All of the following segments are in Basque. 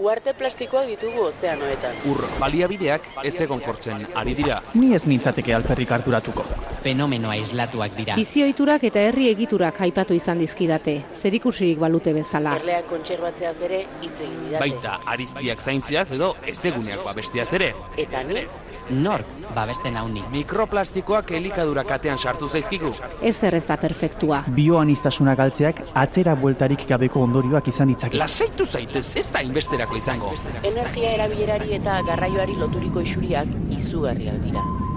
Uarte plastikoak ditugu ozeanoetan. Ur baliabideak ez egon kortzen ari dira. Ni ez nintzateke alperrik harturatuko. Fenomeno aislatuak dira. Bizioiturak eta herri egiturak aipatu izan dizkidate, zerikusirik balute bezala. Erleak kontserbatzeaz ere hitz egin didate. Baita arizpiak zaintziaz edo ezeguneak babestiaz ere. Eta ni, Nork babesten hauni. Mikroplastikoak elikadura katean sartu zaizkigu. Ez zer ez da perfektua. Bioanistasuna galtzeak atzera bueltarik gabeko ondorioak izan ditzake. Lasaitu zaitez, ez da inbesterako izango. energia erabilerari eta garraioari loturiko isuriak izugarriak dira.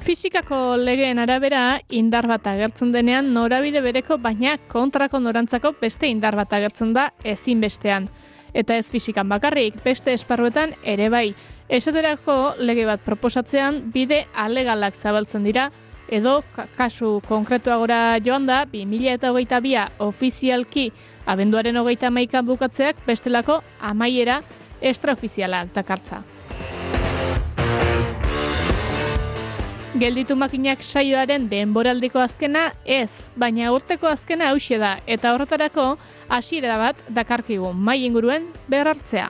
Fisikako legeen arabera indar bat agertzen denean norabide bereko baina kontrako norantzako beste indar bat agertzen da ezinbestean. Eta ez fisikan bakarrik, beste esparruetan ere bai. Esaterako lege bat proposatzean bide alegalak zabaltzen dira, edo ka- kasu konkretuagora joan da 2000 eta hogeita bia ofizialki abenduaren hogeita maikan bukatzeak bestelako amaiera extraofizialak dakartza. Gelditu makinak saioaren denboraldiko azkena ez, baina urteko azkena hauxe da, eta horretarako hasiera bat dakarkigu mai inguruen berrartzea.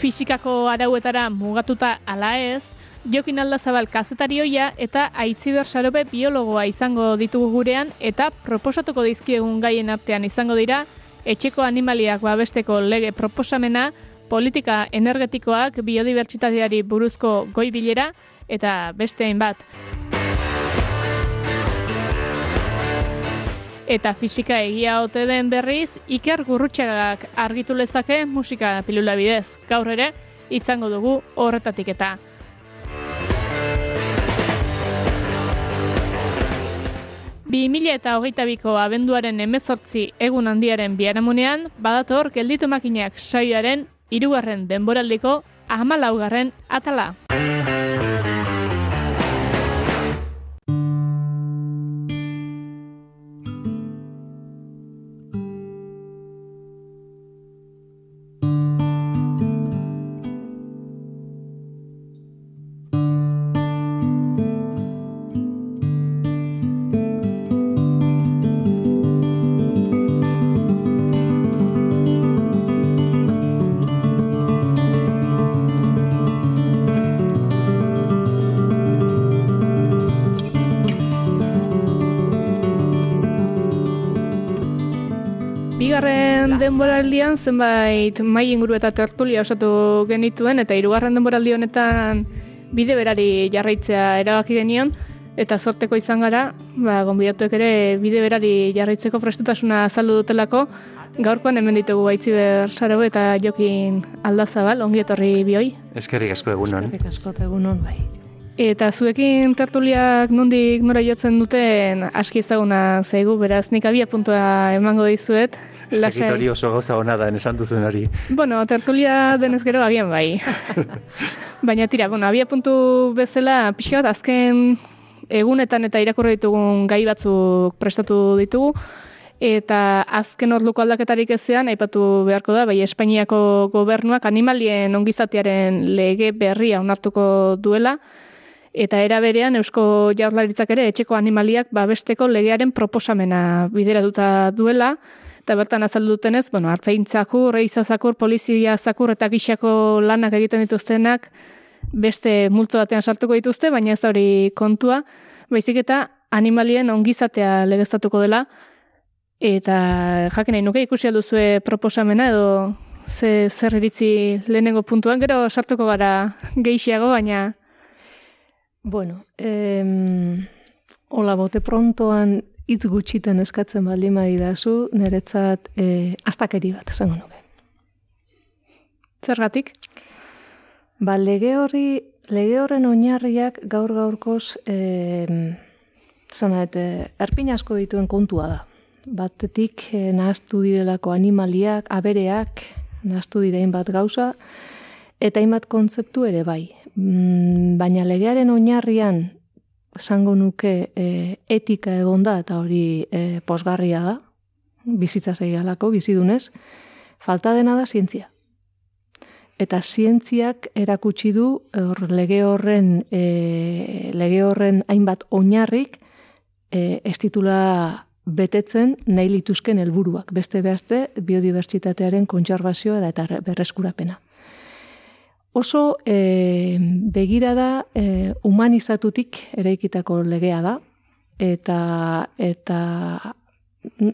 Fisikako arauetara mugatuta ala ez, Jokin Aldazabal kazetarioia eta Aitziber Sarobe biologoa izango ditugu gurean eta proposatuko dizkiegun gaien artean izango dira etxeko animaliak babesteko lege proposamena, politika energetikoak biodibertsitateari buruzko goi bilera eta beste hainbat. Eta fisika egia ote den berriz, Iker Gurrutxagak argitu lezake musika pilula bidez. Gaur ere, izango dugu horretatik eta. Bi mila eta hogeita biko abenduaren emezortzi egun handiaren biharamunean, badator gelditu makinak saioaren hirugarren denboraldiko hamalaugarren atala. Denboraldian zenbait mai inguru eta tertulia osatu genituen eta hirugarren denboraldi honetan bide berari jarraitzea erabaki genion eta sorteko izan gara, ba, gonbidatuek ere bide berari jarraitzeko prestutasuna azaldu dutelako, gaurkoan hemen ditugu Aitziber Sarabe eta Jokin Aldazabal, ongi etorri bioi. Eskerrik asko egunon. Eskerrik asko egunon bai. Eta zuekin tertuliak nondik nora jotzen duten aski ezaguna zaigu, beraz nik abia puntua emango dizuet. Ez dakit hori oso gauza hona da, esan duzun hori. Bueno, tertulia denez gero agian bai. Baina tira, bueno, abia puntu bezala, pixka bat azken egunetan eta irakurri ditugun gai batzuk prestatu ditugu, eta azken orduko aldaketarik ezean, aipatu beharko da, bai Espainiako gobernuak animalien ongizatearen lege berria onartuko duela, eta era berean Eusko Jaurlaritzak ere etxeko animaliak babesteko legearen proposamena bideratuta duela, eta bertan azaldu dutenez, bueno, hartzaintzakur, reizazakur, polizia zakur eta gixako lanak egiten dituztenak beste multzo batean sartuko dituzte, baina ez hori kontua, baizik eta animalien ongizatea legeztatuko dela, eta jakin nahi nuke ikusi alduzue proposamena edo ze, zer iritzi lehenengo puntuan, gero sartuko gara gehiago, baina Bueno, em, hola, bote prontoan hitz gutxitan eskatzen baldin badidazu, niretzat eh, astakeri bat esango nuke. zergatik? Ba, lege horri, lege horren oinarriak gaur gaurkoz, e, zona, eta erpin asko dituen kontua da. Batetik e, nahaztu direlako animaliak, abereak, nahaztu direin bat gauza, eta hainbat kontzeptu ere bai. Mm, baina legearen oinarrian, esango nuke e, etika egonda eta hori e, posgarria da, bizitza zeialako, bizidunez, falta dena da zientzia. Eta zientziak erakutsi du hor lege horren e, lege horren hainbat oinarrik e, ez titula betetzen nahi lituzken helburuak. Beste behazte biodibertsitatearen kontserbazioa eta berreskurapena. Oso e, begirada e, humanizatutik eraikitako legea da eta eta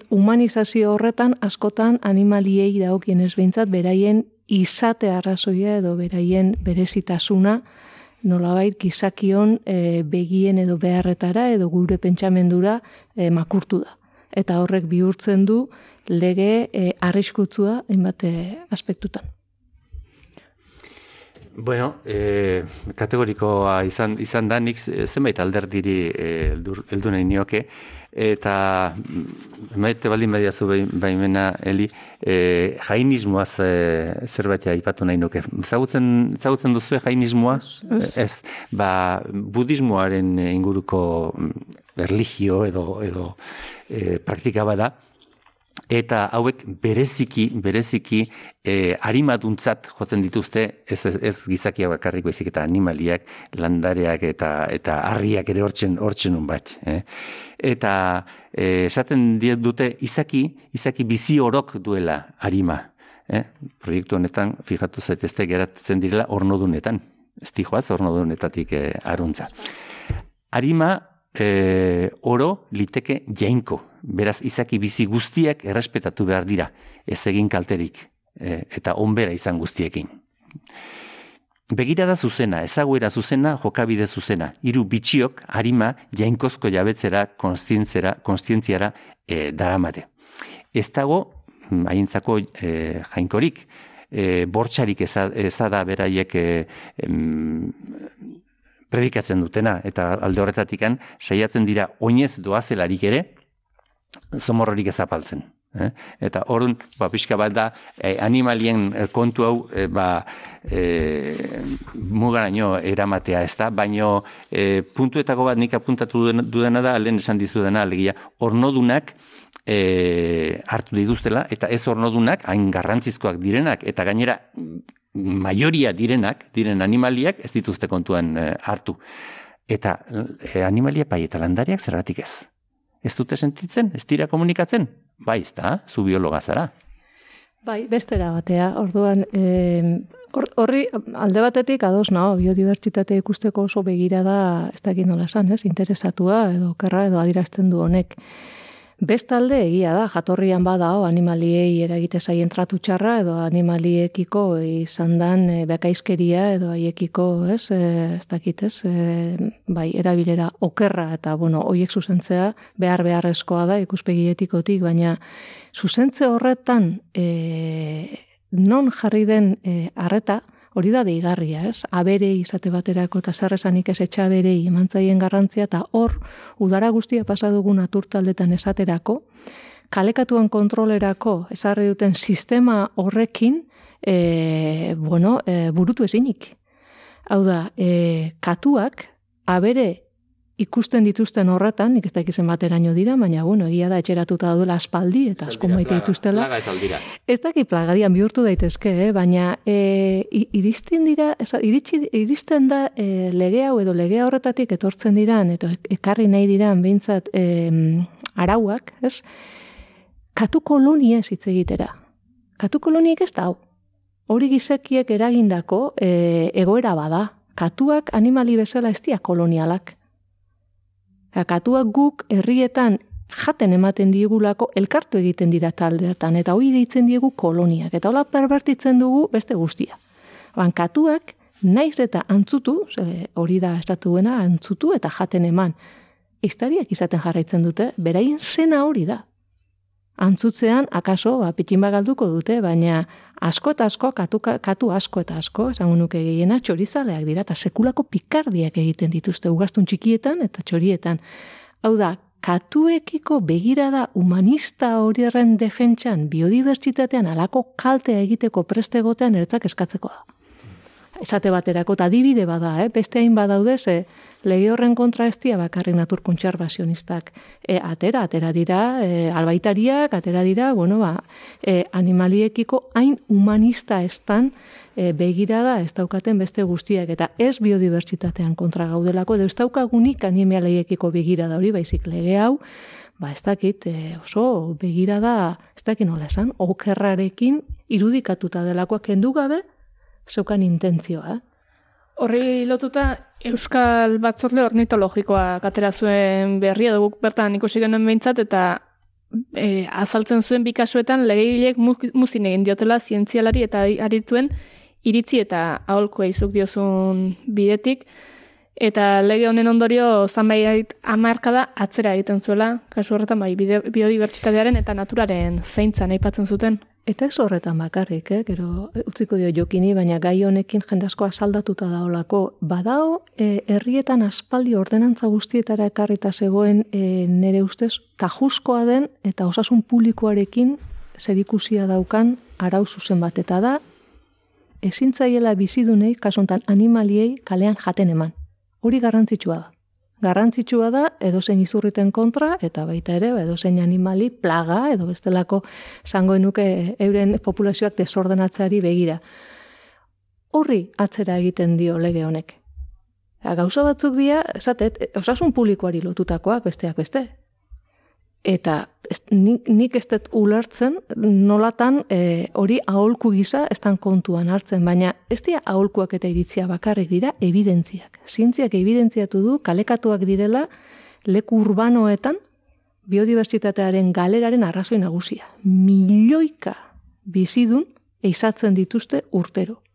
humanizazio horretan askotan animaliei dagokienez behintzat beraien izate arrazoia edo beraien berezitasuna nolabait gizakion e, begien edo beharretara edo gure pentsamendura e, makurtu da. Eta horrek bihurtzen du lege e, arriskutzua hainbat aspektutan. Bueno, e, kategorikoa izan, izan da, nik zenbait alderdiri heldu nahi nioke, eta mm, maite baldin badiazu baimena, Eli, e, jainismoaz e, zerbait aipatu nahi nuke. Zagutzen, zagutzen duzu jainismoa? Ez. Ba, budismoaren inguruko mm, erligio edo, edo e, praktika bada, eta hauek bereziki bereziki e, arimaduntzat jotzen dituzte ez, ez, gizakia bakarrik baizik eta animaliak landareak eta eta harriak ere hortzen hortzen bat eh? eta eh, esaten diet dute izaki izaki bizi orok duela arima eh? proiektu honetan fijatu zaitezte geratzen direla ornodunetan ez dijoaz ornodunetatik eh, aruntza arima e, oro liteke jainko. Beraz, izaki bizi guztiak errespetatu behar dira, ez egin kalterik, e, eta onbera izan guztiekin. Begira da zuzena, ezaguera zuzena, jokabide zuzena. Hiru bitxiok, harima, jainkozko jabetzera, konstientziara, konstientziara e, daramate. Ez dago, haintzako e, jainkorik, e, bortxarik ezada beraiek e, predikatzen dutena, eta alde horretatikan saiatzen dira oinez doazelarik ere, zomorrorik ezapaltzen. Eh? Eta horren, ba, pixka bat da, eh, animalien eh, kontu hau, eh, ba, eh, mugaraino eramatea ez da, baino eh, puntuetako bat nik apuntatu dudana da, lehen esan dizu dena, alegia, ornodunak, E, hartu dituztela, eta ez ornodunak, hain garrantzizkoak direnak, eta gainera maioria direnak, diren animaliak, ez dituzte kontuan e, hartu. Eta e, animalia pai eta landariak zergatik ez. Ez dute sentitzen, ez dira komunikatzen? Bai, ez da, zu biologa zara. Bai, bestera batea, orduan, e, horri alde batetik ados nao, biodibertsitate ikusteko oso begira da, ez dakit nola esan, ez, interesatua edo kerra edo adirazten du honek. Bestalde egia da, jatorrian bada o, animaliei eragite zaien tratu txarra edo animaliekiko izan dan e, bekaizkeria edo haiekiko, ez, e, ez dakit, ez, e, bai, erabilera okerra eta, bueno, hoiek zuzentzea behar beharrezkoa da ikuspegi baina zuzentze horretan e, non jarri den e, arreta, hori da deigarria, ez? Abere izate baterako eta zarrezanik ez etxa bere emantzaien garrantzia eta hor udara guztia pasa dugu naturtaldetan esaterako, kalekatuan kontrolerako ezarri duten sistema horrekin e, bueno, e, burutu ezinik. Hau da, e, katuak abere ikusten dituzten horretan, nik ez da ikizen bateraino dira, baina bueno, egia da etxeratuta duela aspaldi eta asko maite dituztela. Plaga ez aldira. Ez daki plagadian bihurtu daitezke, eh? baina e, iristen dira, ez, iritsi, iristen da e, lege hau edo lege horretatik etortzen diran, eta ekarri nahi diran behintzat e, arauak, ez? Katu kolonia hitz egitera. Katu koloniek ez da hau. Hori gizakiek eragindako e, egoera bada. Katuak animali bezala ez dia kolonialak. Katuak guk herrietan jaten ematen diegulako elkartu egiten dira taldeetan eta hori deitzen diegu koloniak eta hola perbertitzen dugu beste guztia. Ban katuak naiz eta antzutu, hori da estatuena antzutu eta jaten eman. Iztariak izaten jarraitzen dute, beraien zena hori da. Antzutzean, akaso, ba, pitin bagalduko dute, baina asko eta asko, katu, katu asko eta asko, esango nuke gehiena, txorizaleak dira, eta sekulako pikardiak egiten dituzte ugastun txikietan eta txorietan. Hau da, katuekiko begirada humanista horien defentsan biodibertsitatean alako kaltea egiteko prestegotean ertzak eskatzeko da esate baterako, eta adibide bada, eh? beste hain badaude, ze lege horren kontra ez dia bakarri natur kontserbazionistak. E, atera, atera dira, e, albaitariak, atera dira, bueno, ba, e, animaliekiko hain humanista estan e, begirada ez daukaten beste guztiak, eta ez biodibertsitatean kontra gaudelako, edo ez daukagunik animaliekiko begirada hori, baizik lege hau, ba ez dakit, e, oso begirada, ez dakit nola esan, okerrarekin irudikatuta delakoak kendu gabe, zeukan intentzioa. Horri lotuta, Euskal Batzorle ornitologikoa katera zuen berria dugu bertan ikusi genuen behintzat, eta e, azaltzen zuen bikasuetan legeilek muzin egin diotela zientzialari eta arituen iritzi eta aholkoa izuk diozun bidetik, eta lege honen ondorio zanbait amarkada atzera egiten zuela, kasu horretan bai, biodibertsitatearen eta naturaren zeintzan aipatzen zuten. Eta ez horretan bakarrik, eh? gero utziko dio jokini, baina gai honekin jendasko asaldatuta daolako. Badao, e, herrietan aspaldi ordenantza guztietara ekarrita zegoen e, nere ustez, tajuskoa den eta osasun publikoarekin zerikusia daukan arau zuzen bat. Eta da, ezintzaiela bizidunei, kasuntan animaliei kalean jaten eman. Hori garrantzitsua da garrantzitsua da edozein izurriten kontra eta baita ere ba, edozein animali plaga edo bestelako zangoen nuke euren populazioak desordenatzeari begira. Horri atzera egiten dio lege honek. Gauza batzuk dira, esatet, osasun publikoari lotutakoak besteak beste eta nik, nik ez dut ulertzen nolatan e, hori aholku gisa ez kontuan hartzen, baina ez dira aholkuak eta iritzia bakarrik dira evidentziak. Zientziak evidentziatu du kalekatuak direla leku urbanoetan biodibertsitatearen galeraren arrazoi nagusia. Milioika bizidun eizatzen dituzte urtero.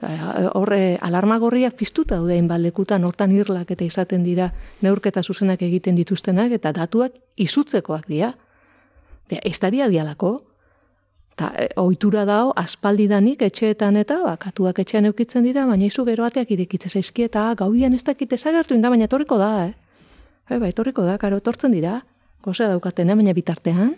Horre, alarma gorriak piztuta daudein balekutan, hortan irlak eta izaten dira neurketa zuzenak egiten dituztenak, eta datuak izutzekoak dira. De, ez daria dialako. Ta, e, oitura dao, aspaldidanik etxeetan eta, bakatuak etxean eukitzen dira, baina izu gero ateak idekitze zaizki, eta gauian ez dakit ezagertu inda, baina torriko da, eh? Bai, bai, torriko da, karo, tortzen dira. Gozea daukaten, baina bitartean.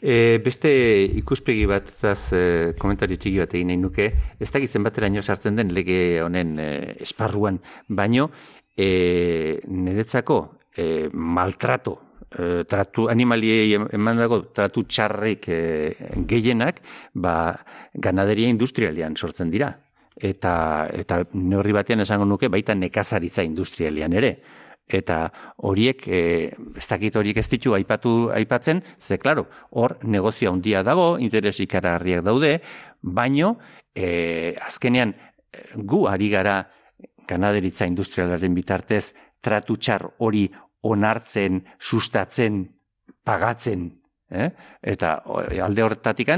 E, beste ikuspegi bat zaz, e, komentari txiki bat egin nahi nuke, ez dakit zenbateraino sartzen den lege honen e, esparruan, baino e, niretzako e, maltrato, e, tratu animaliei eman dago tratu txarrik e, gehienak, ba, ganaderia industrialian sortzen dira. Eta, eta neurri batean esango nuke baita nekazaritza industrialian ere eta horiek e, ez dakit horiek ez ditu aipatu aipatzen, ze claro, hor negozio handia dago, interes ikaragarriak daude, baino e, azkenean gu ari gara ganaderitza industrialaren bitartez tratu txar hori onartzen, sustatzen, pagatzen Eh? Eta alde horretatik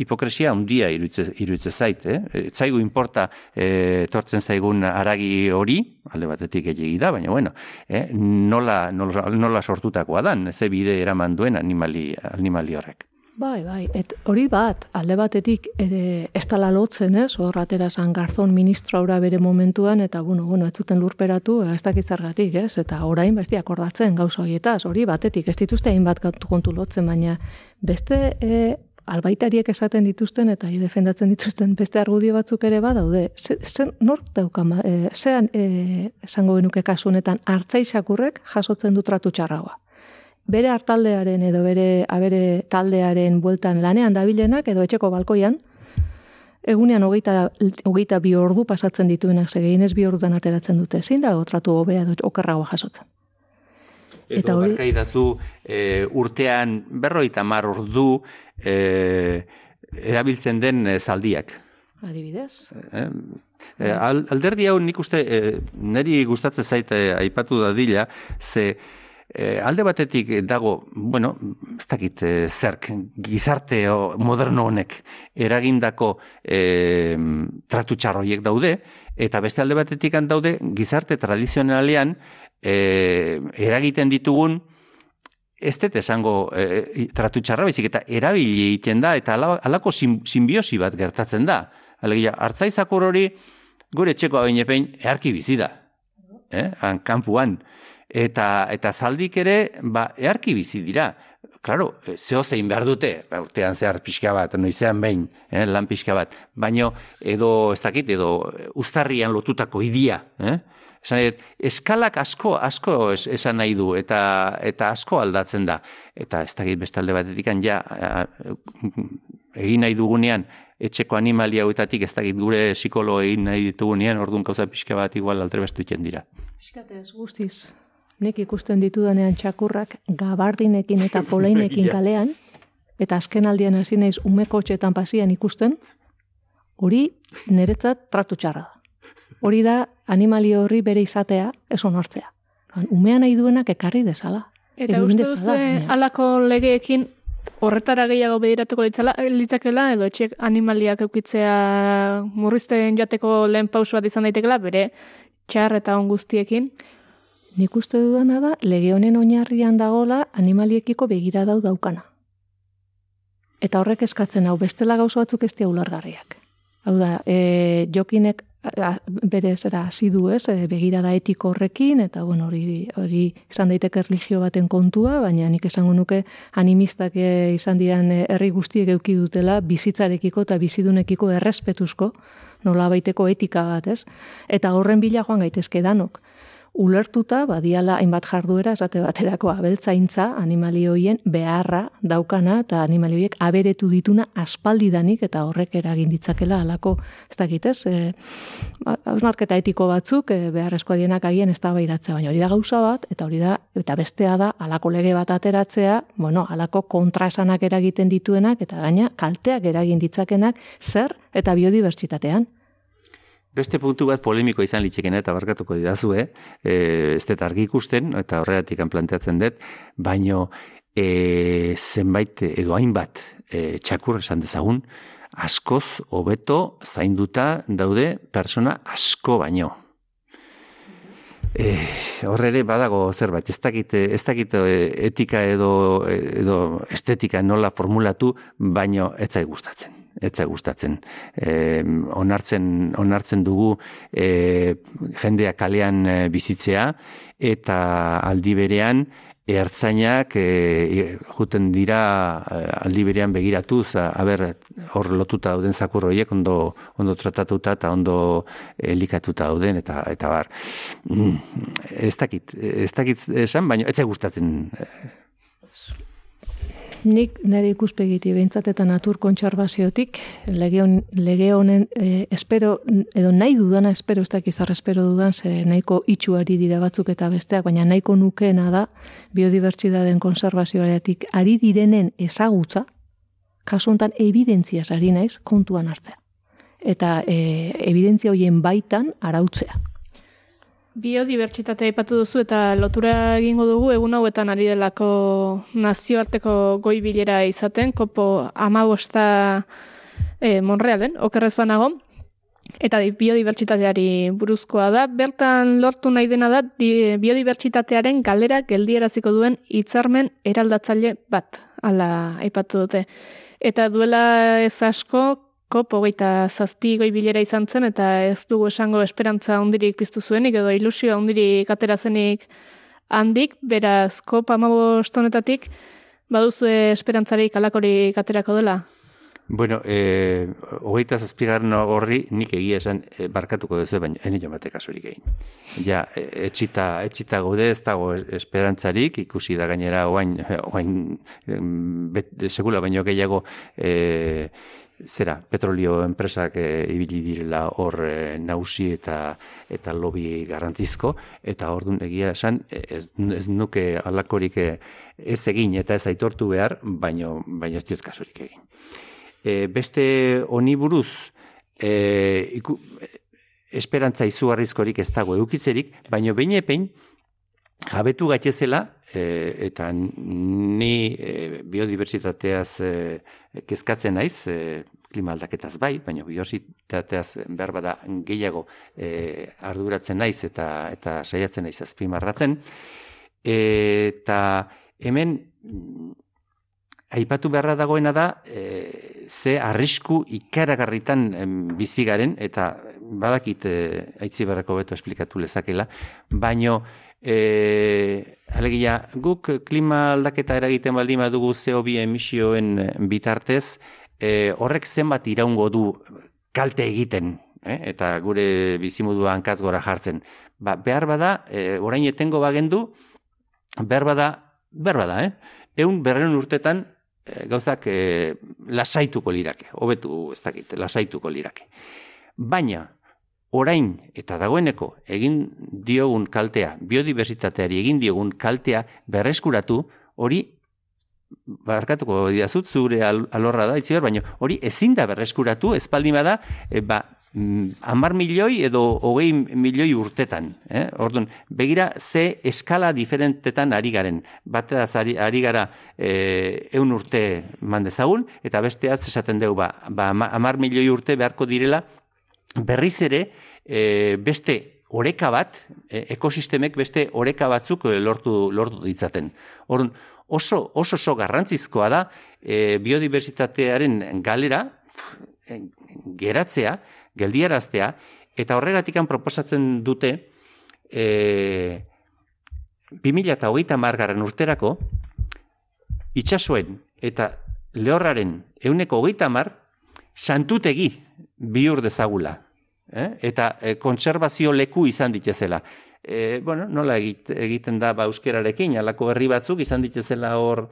hipokresia handia iruditze, iruditze zait. Eh? Zaigu importa eh, tortzen zaigun aragi hori, alde batetik egegi da, baina bueno, eh? nola, nola, nola sortutakoa dan, ze bide eraman duen animali, animali horrek. Bai, bai, et hori bat, alde batetik ere ez tala lotzen, ez, hor atera zan garzon ministraura bere momentuan, eta, bueno, bueno, ez zuten lurperatu, ez dakitzargatik, ez, eta orain besti akordatzen gauza horietaz, hori batetik, ez dituzte hainbat kontu lotzen, baina beste e, albaitariek esaten dituzten eta defendatzen dituzten beste argudio batzuk ere badaude. Ze, ze nor dauka e, zean e, esango genuke kasu honetan hartzaisakurrek jasotzen du tratu txarragoa bere hartaldearen edo bere abere taldearen bueltan lanean dabilenak edo etxeko balkoian, egunean hogeita, hogeita bi ordu pasatzen dituenak zegin ez bi orduan ateratzen dute. Zein da otratu hobea edo okerragoa jasotzen? Eta hori... Barka e, urtean berroita mar ordu e, erabiltzen den e, zaldiak. Adibidez? E, e, alderdi hau nik uste, e, niri gustatzen zaite aipatu dadila, ze E, alde batetik dago, bueno, ez dakit e, zerk, gizarte moderno honek eragindako e, tratu txarroiek daude, eta beste alde batetik daude gizarte tradizionalean e, eragiten ditugun ez dut esango e, tratu txarra baizik eta erabili egiten da eta ala- halako sim, simbiosi bat gertatzen da. Alegia, hartzaizakur hori gure etxeko abinepein eharki bizi da. Eh? Han, kanpuan. Eta, eta zaldik ere, ba, eharki bizi dira. Claro, zeo zein behar dute, urtean zehar pixka bat, noizean behin, eh, lan pixka bat, baino edo, ez dakit, edo uztarrian lotutako idia, eh? Esan eskalak asko, asko es- esan nahi du, eta, eta asko aldatzen da. Eta ez dakit bestalde batetik, ja, a- egin nahi dugunean, etxeko animalia hauetatik ez dakit gure psikolo egin nahi ditugunean, orduan gauza pixka bat igual altrebestu dira. Piskatez, guztiz. Nik ikusten ditudanean txakurrak gabardinekin eta poleinekin Ja. kalean, eta azken aldian hasi naiz umeko txetan pasian ikusten, hori niretzat tratu txarra da. Hori da animalio horri bere izatea, ez onartzea. Umea nahi duenak ekarri dezala. Eta uste duzu baina- alako legeekin horretara gehiago begiratuko litzala, litzakela edo etxek animaliak eukitzea murrizten joateko lehen pausu bat izan daitekela, bere txar eta on guztiekin. Nik uste dudana da, lege honen oinarrian dagola animaliekiko begira dau daukana. Eta horrek eskatzen hau, bestela gauza batzuk ez dira ulargarriak. Hau da, e, jokinek bere zera hasi du ez, e, begirada etiko horrekin, eta bueno, hori, hori izan daiteke erlijio baten kontua, baina nik esango nuke animistak e, izan dian e, herri guztiek euki dutela bizitzarekiko eta bizidunekiko errespetuzko, nola baiteko etika bat, ez? Eta horren bila joan gaitezke danok ulertuta badiala hainbat jarduera esate baterako abeltzaintza animalioien beharra daukana eta animalioiek aberetu dituna aspaldidanik eta horrek eragin ditzakela halako. Ez dakit ez? E, hausnarketa etiko batzuk e, beharrezkoa dienak agian ez da baina hori da gauza bat eta hori da eta bestea da halako lege bat ateratzea bueno halako kontraesanak eragiten dituenak eta gaina kalteak eragin ditzakenak zer eta biodibertsitatean Beste puntu bat polemiko izan litzekena eta barkatuko didazue, e, ez dut argi ikusten, eta horregatik planteatzen dut, baino e, zenbait edo hainbat e, txakur esan dezagun, askoz hobeto zainduta daude persona asko baino. E, horre ere badago zerbait, ez dakit, ez dakit e, etika edo, edo estetika nola formulatu, baino ez zait gustatzen etza gustatzen. E, onartzen, onartzen dugu e, jendea kalean e, bizitzea eta aldi berean ertzainak e, juten dira aldi berean begiratuz, aber hor lotuta dauden zakur horiek ondo, ondo tratatuta eta ondo elikatuta dauden eta eta bar. Mm, ez dakit, ez dakit esan, baina ez gustatzen Nik nire ikuspegiti behintzat eta natur kontserbaziotik lege, on, lege honen e, espero, edo nahi dudana espero, ez dakizar espero dudan, ze nahiko itxuari dira batzuk eta besteak, baina nahiko nukeena da biodibertsitateen konservazioaretik ari direnen ezagutza, kasu honetan evidentziaz ari naiz kontuan hartzea. Eta e, evidentzia hoien baitan arautzea. Biodibertsitatea aipatu duzu eta lotura egingo dugu egun hauetan ari delako nazioarteko goi bilera izaten, kopo amabosta e, Monrealen, okerrez banago, eta di- biodibertsitateari buruzkoa da. Bertan lortu nahi dena da di, biodibertsitatearen galera geldieraziko duen hitzarmen eraldatzaile bat, ala aipatu dute. Eta duela ez asko, kop hogeita zazpi goi bilera izan zen, eta ez dugu esango esperantza handirik piztu zuenik, edo ilusio handirik atera zenik handik, beraz kop amabost honetatik, baduzue esperantzarik alakorik aterako dela? Bueno, eh, hogeita zazpigarren horri nik egia esan eh, barkatuko duzu, baina eni jo batek kasurik egin. Ja, eh, etxita, etxita gaude ez dago esperantzarik, ikusi da gainera oain, oain bet, segula baino gehiago eh, zera, petrolio enpresak e, ibili direla hor e, nausi eta eta lobby garrantzizko, eta ordun egia esan, ez, ez nuke alakorik e, ez egin eta ez aitortu behar, baino, baino ez diot kasurik egin. E, beste honi buruz, e, iku, esperantza izugarrizkorik ez dago eukitzerik, baino behin epein, jabetu gaitezela, e, eta ni e, biodibertsitateaz e, kezkatzen naiz, e, klima aldaketaz bai, baina biodibertsitateaz behar bada gehiago e, arduratzen naiz eta eta saiatzen naiz azpimarratzen, eta hemen aipatu beharra dagoena da e, ze arrisku ikaragarritan bizi garen eta badakit e, aitzi barako beto esplikatu lezakela, baino e, alegia guk klima aldaketa eragiten baldin badugu CO2 emisioen bitartez e, horrek zenbat iraungo du kalte egiten eh? eta gure bizimodua hankaz gora jartzen. Ba, behar bada, e, orain etengo bagendu, behar bada, behar bada, eh? Eun berren urtetan e, gauzak e, lasaituko lirake, hobetu ez dakit, lasaituko lirake. Baina, orain eta dagoeneko egin diogun kaltea, biodiversitateari egin diogun kaltea berreskuratu, hori barkatuko diazut zure alorra da, itziber, baina hori ezin da berreskuratu, espaldima da, e, ba, Mm, amar milioi edo hogei milioi urtetan. Eh? Orduan, begira ze eskala diferentetan ari garen. Batez ari, ari gara e, eun urte mandezagun, eta besteaz esaten dugu, ba, ba, amar milioi urte beharko direla, berriz ere e, beste oreka bat, e, ekosistemek beste oreka batzuk lortu, lortu ditzaten. Orduan, oso, oso oso garrantzizkoa da e, biodiversitatearen galera, geratzea, geldiaraztea, eta horregatikan proposatzen dute e, 2008 margarren urterako itxasuen eta lehorraren euneko hogeita mar santutegi bihur dezagula. Eh? Eta e, kontserbazio leku izan ditezela. E, bueno, nola egiten da ba, euskerarekin, alako herri batzuk izan ditezela hor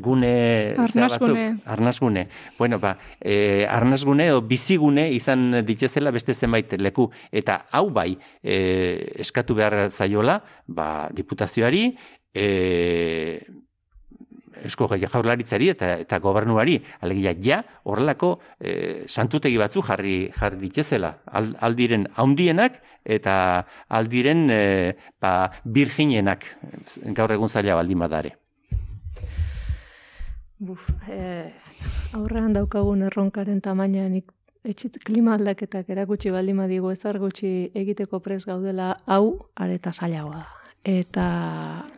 gune arnasgune. arnasgune. Bueno, ba, e, arnasgune o bizigune izan ditzezela beste zenbait leku eta hau bai, e, eskatu behar zaiola, ba, diputazioari, e, esko jaurlaritzari eta eta gobernuari alegia ja horrelako e, santutegi batzu jarri jarri ditzezela aldiren haundienak eta aldiren e, ba, virginenak gaur egun zaila baldin badare. Buf, e, aurrean daukagun erronkaren tamainan etxit klima aldaketak erakutsi baldin badigu ezar gutxi egiteko pres gaudela hau areta zailagoa eta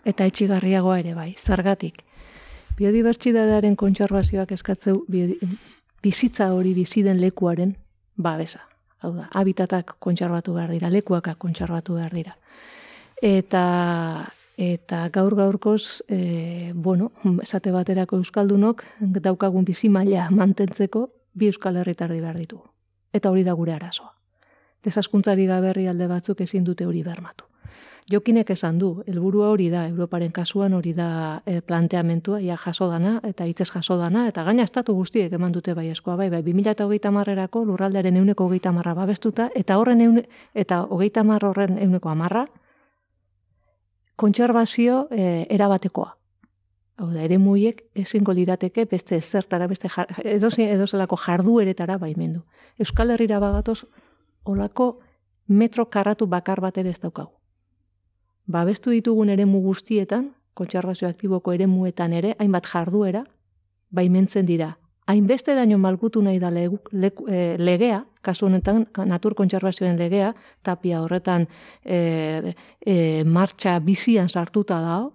eta etxigarriagoa ere bai zergatik. Biodibertsitatearen kontserbazioak eskatzeu bizitza hori bizi den lekuaren babesa. Hau da habitatak kontserbatu behar dira lekuak kontserbatu behar dira. Eta Eta gaur gaurkoz, e, bueno, esate baterako euskaldunok daukagun bizi maila mantentzeko bi euskal herritardi behar ditu. Eta hori da gure arazoa. Desaskuntzari gaberri alde batzuk ezin dute hori bermatu. Jokinek esan du, helburua hori da, Europaren kasuan hori da e, planteamentua, ia jaso dana, eta hitzez jaso dana, eta gaina estatu guztiek eman dute bai eskoa, bai, bai, 2008 marrerako lurraldearen euneko hogeita marra babestuta, eta horren eune, eta hogeita marra horren euneko amarra, kontserbazio e, erabatekoa. Hau da, ere muiek ezingo lirateke beste zertara, beste jar, edo, edo jardueretara baimendu. Euskal Herriera bagatoz, olako metro karratu bakar bat ere ez daukagu. Babestu ditugun ere guztietan, kontserbazio aktiboko ere muetan ere, hainbat jarduera, baimentzen dira hainbeste malgutu nahi da legu, eh, legea, kasu honetan natur kontserbazioen legea, tapia horretan e, e, martxa bizian sartuta da,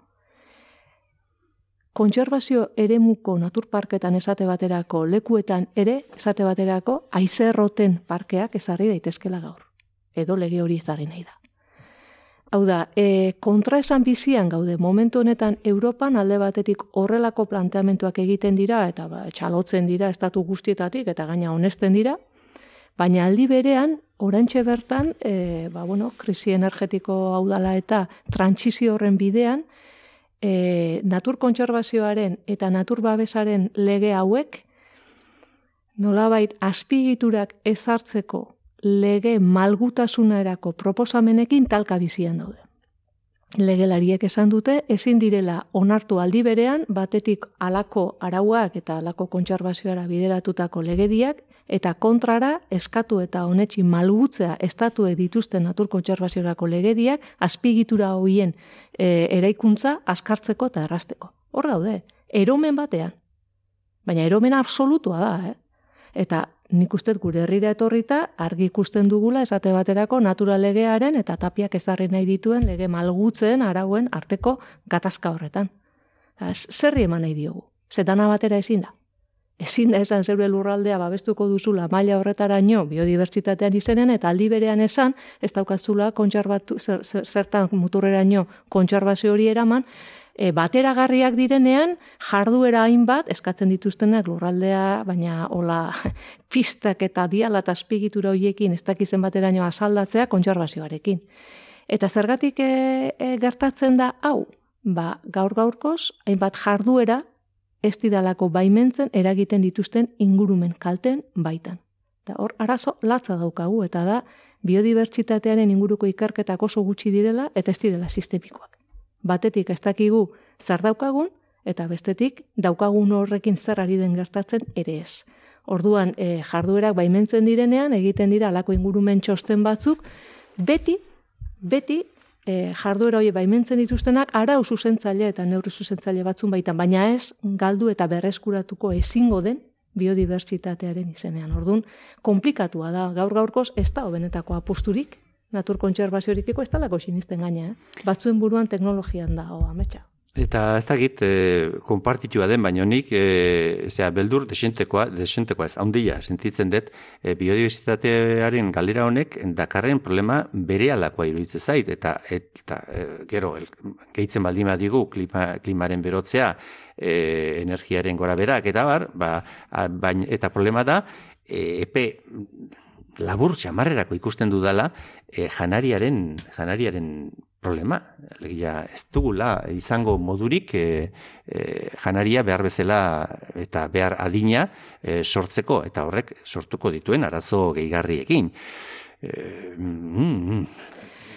kontserbazio eremuko naturparketan esate baterako lekuetan ere esate baterako aizerroten parkeak ezarri daitezkela gaur. Edo lege hori ezarri nahi da. Hau da, e, kontra esan bizian gaude, momentu honetan Europan alde batetik horrelako planteamentuak egiten dira, eta ba, txalotzen dira estatu guztietatik, eta gaina honesten dira, baina aldi berean, orantxe bertan, e, ba, bueno, krisi energetiko hau dala eta trantsizio horren bidean, e, natur kontserbazioaren eta natur babesaren lege hauek, nolabait azpigiturak ezartzeko lege malgutasunerako proposamenekin talka bizian daude. Legelariek esan dute, ezin direla onartu aldi berean, batetik alako arauak eta alako kontserbazioara bideratutako legediak, eta kontrara eskatu eta honetxi malgutzea estatuek dituzten natur kontserbaziorako legediak azpigitura hoien e, eraikuntza askartzeko eta errasteko. Hor daude, eromen batean. Baina eromen absolutua da, eh? Eta nik uste gure herrira etorrita argi ikusten dugula esate baterako natural legearen eta tapiak ezarri nahi dituen lege malgutzen arauen arteko gatazka horretan. Zerri eman nahi diogu? Zetana batera ezin da. Ezin da esan zeure lurraldea babestuko duzula maila horretaraino biodibertsitatean izenen eta aldi berean esan ez daukazula kontserbatu zer, zer, zertan muturreraino kontserbazio hori eraman e, bateragarriak direnean jarduera hainbat eskatzen dituztenak lurraldea, baina hola pistak eta diala eta azpigitura hoiekin ez dakizen bateraino asaldatzea kontserbazioarekin. Eta zergatik e, e, gertatzen da hau, ba, gaur gaurkoz, hainbat jarduera ez didalako baimentzen eragiten dituzten ingurumen kalten baitan. Eta hor, arazo latza daukagu eta da biodibertsitatearen inguruko ikerketak oso gutxi direla eta ez direla sistemikoak. Batetik ez dakigu zer daukagun eta bestetik daukagun horrekin zer ari den gertatzen ere ez. Orduan, e, jarduerak baimentzen direnean egiten dira alako ingurumen txosten batzuk, beti, beti e, jarduera hori baimentzen dituztenak arau zuzentzaile eta neurri zuzentzaile batzun baitan, baina ez galdu eta berreskuratuko ezingo den biodibertsitatearen izenean. Ordun konplikatua da, gaur gaurkoz ez da benetako aposturik, natur kontserbazioarikiko ez talako sinisten gaina, eh? batzuen buruan teknologian da, hoa, ametsa. Eta ez dakit, e, konpartitua den, baina nik, e, zera, beldur desentekoa, desentekoa ez, handia, sentitzen dut, e, biodiversitatearen galera honek, dakarren problema bere alakoa iruditzen zait, eta, eta e, gero, el, gehitzen baldima digu, klima, klimaren berotzea, e, energiaren gora berak, eta bar, ba, bain, eta problema da, e, epe labur txamarrerako ikusten dudala, e, janariaren, janariaren problema. Legia, ez dugula izango modurik e, e, janaria behar bezala eta behar adina e, sortzeko eta horrek sortuko dituen arazo gehigarriekin. E, mm, mm,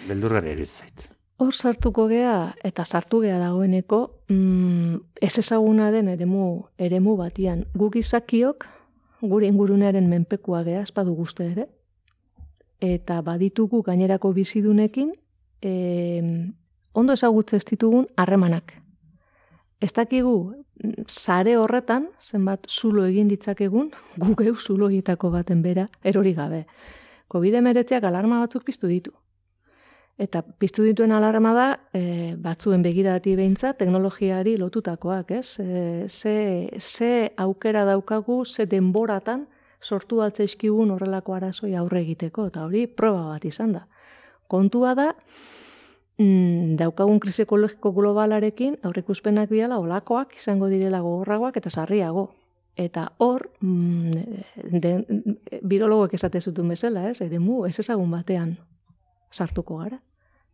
beldurgara zait. Hor sartuko gea eta sartu gea dagoeneko mm, ez ezaguna den eremu, eremu batian. Guk izakiok gure ingurunearen menpekua gea, espadu guzti ere, eta baditugu gainerako bizidunekin e, ondo ezagutze ez ditugun harremanak. Ez dakigu, sare horretan, zenbat zulo egin ditzakegun, gugeu zulo egitako baten bera, erori gabe. COVID-19 alarma batzuk piztu ditu. Eta piztu dituen alarma da, e, batzuen begirati behintza, teknologiari lotutakoak, ez? E, ze, ze aukera daukagu, ze denboratan sortu altzaizkigun horrelako arazoi aurre egiteko, eta hori proba bat izan da. Kontua da, mm, daukagun krisi ekologiko globalarekin aurreikuspenak diala olakoak izango direla gogorragoak eta sarriago. Eta hor, mm, de, birologoek esate zutun bezala, ez? Ere mu, ez ezagun batean sartuko gara.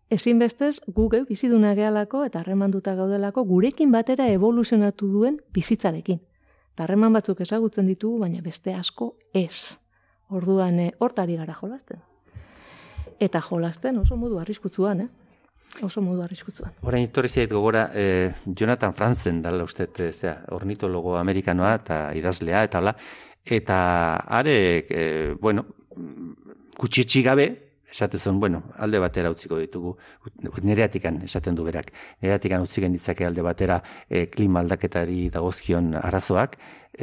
Ezin bestez, guge biziduna gehalako eta harremanduta gaudelako gurekin batera evoluzionatu duen bizitzarekin. Harreman batzuk ezagutzen ditugu, baina beste asko ez. Orduan, eh, hortari gara jolasten. Eta jolasten oso modu arriskutzuan, eh? oso modu arriskutzuan. Horain etorri zait gogora, eh, Jonathan Franzen dala uste, eh, zera, ornitologo amerikanoa eta idazlea, eta hala, eta are, eh, bueno, gabe, esatezun, bueno, alde batera utziko ditugu, nereatikan esaten du berak, nereatikan utzi ditzake alde batera eh, klima aldaketari dagozkion arazoak,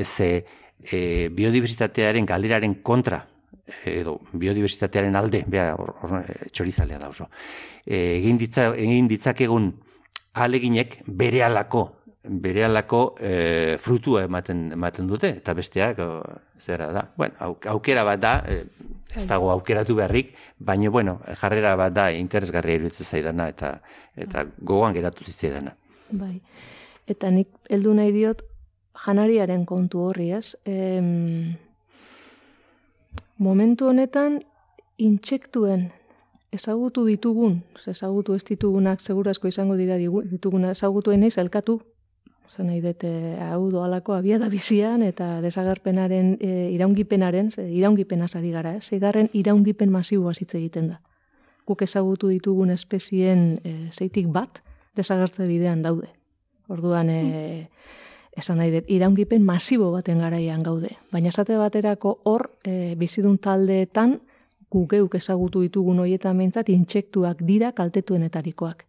ze eh, biodiversitatearen galeraren kontra edo biodiversitatearen alde, bea, or, or, txorizalea da oso. E, egin, ditza, egin ditzakegun aleginek bere alako, bere alako e, frutua ematen, ematen dute, eta besteak, o, zera da. Bueno, aukera bat da, e, ez bai. dago aukeratu beharrik, baina, bueno, jarrera bat da, interesgarria iruditzen zaidana, eta, eta gogoan geratu zitzaidana. Bai, eta nik heldu nahi diot, janariaren kontu horri, ez? Em, momentu honetan intsektuen ezagutu ditugun, ezagutu ez ditugunak segurazko izango dira dituguna ezagutuen naiz elkatu zen nahi dute hau doalako abia da bizian eta desagerpenaren e, iraungipenaren, ze, iraungipena sari gara, eh? zeigarren iraungipen masiboa hitz egiten da. Guk ezagutu ditugun espezien e, zeitik bat desagertze bidean daude. Orduan, e, esan nahi dut, iraungipen masibo baten garaian gaude. Baina esate baterako hor, e, bizidun taldeetan, gugeuk ezagutu ditugun hoietan behintzat, intsektuak dira kaltetuenetarikoak.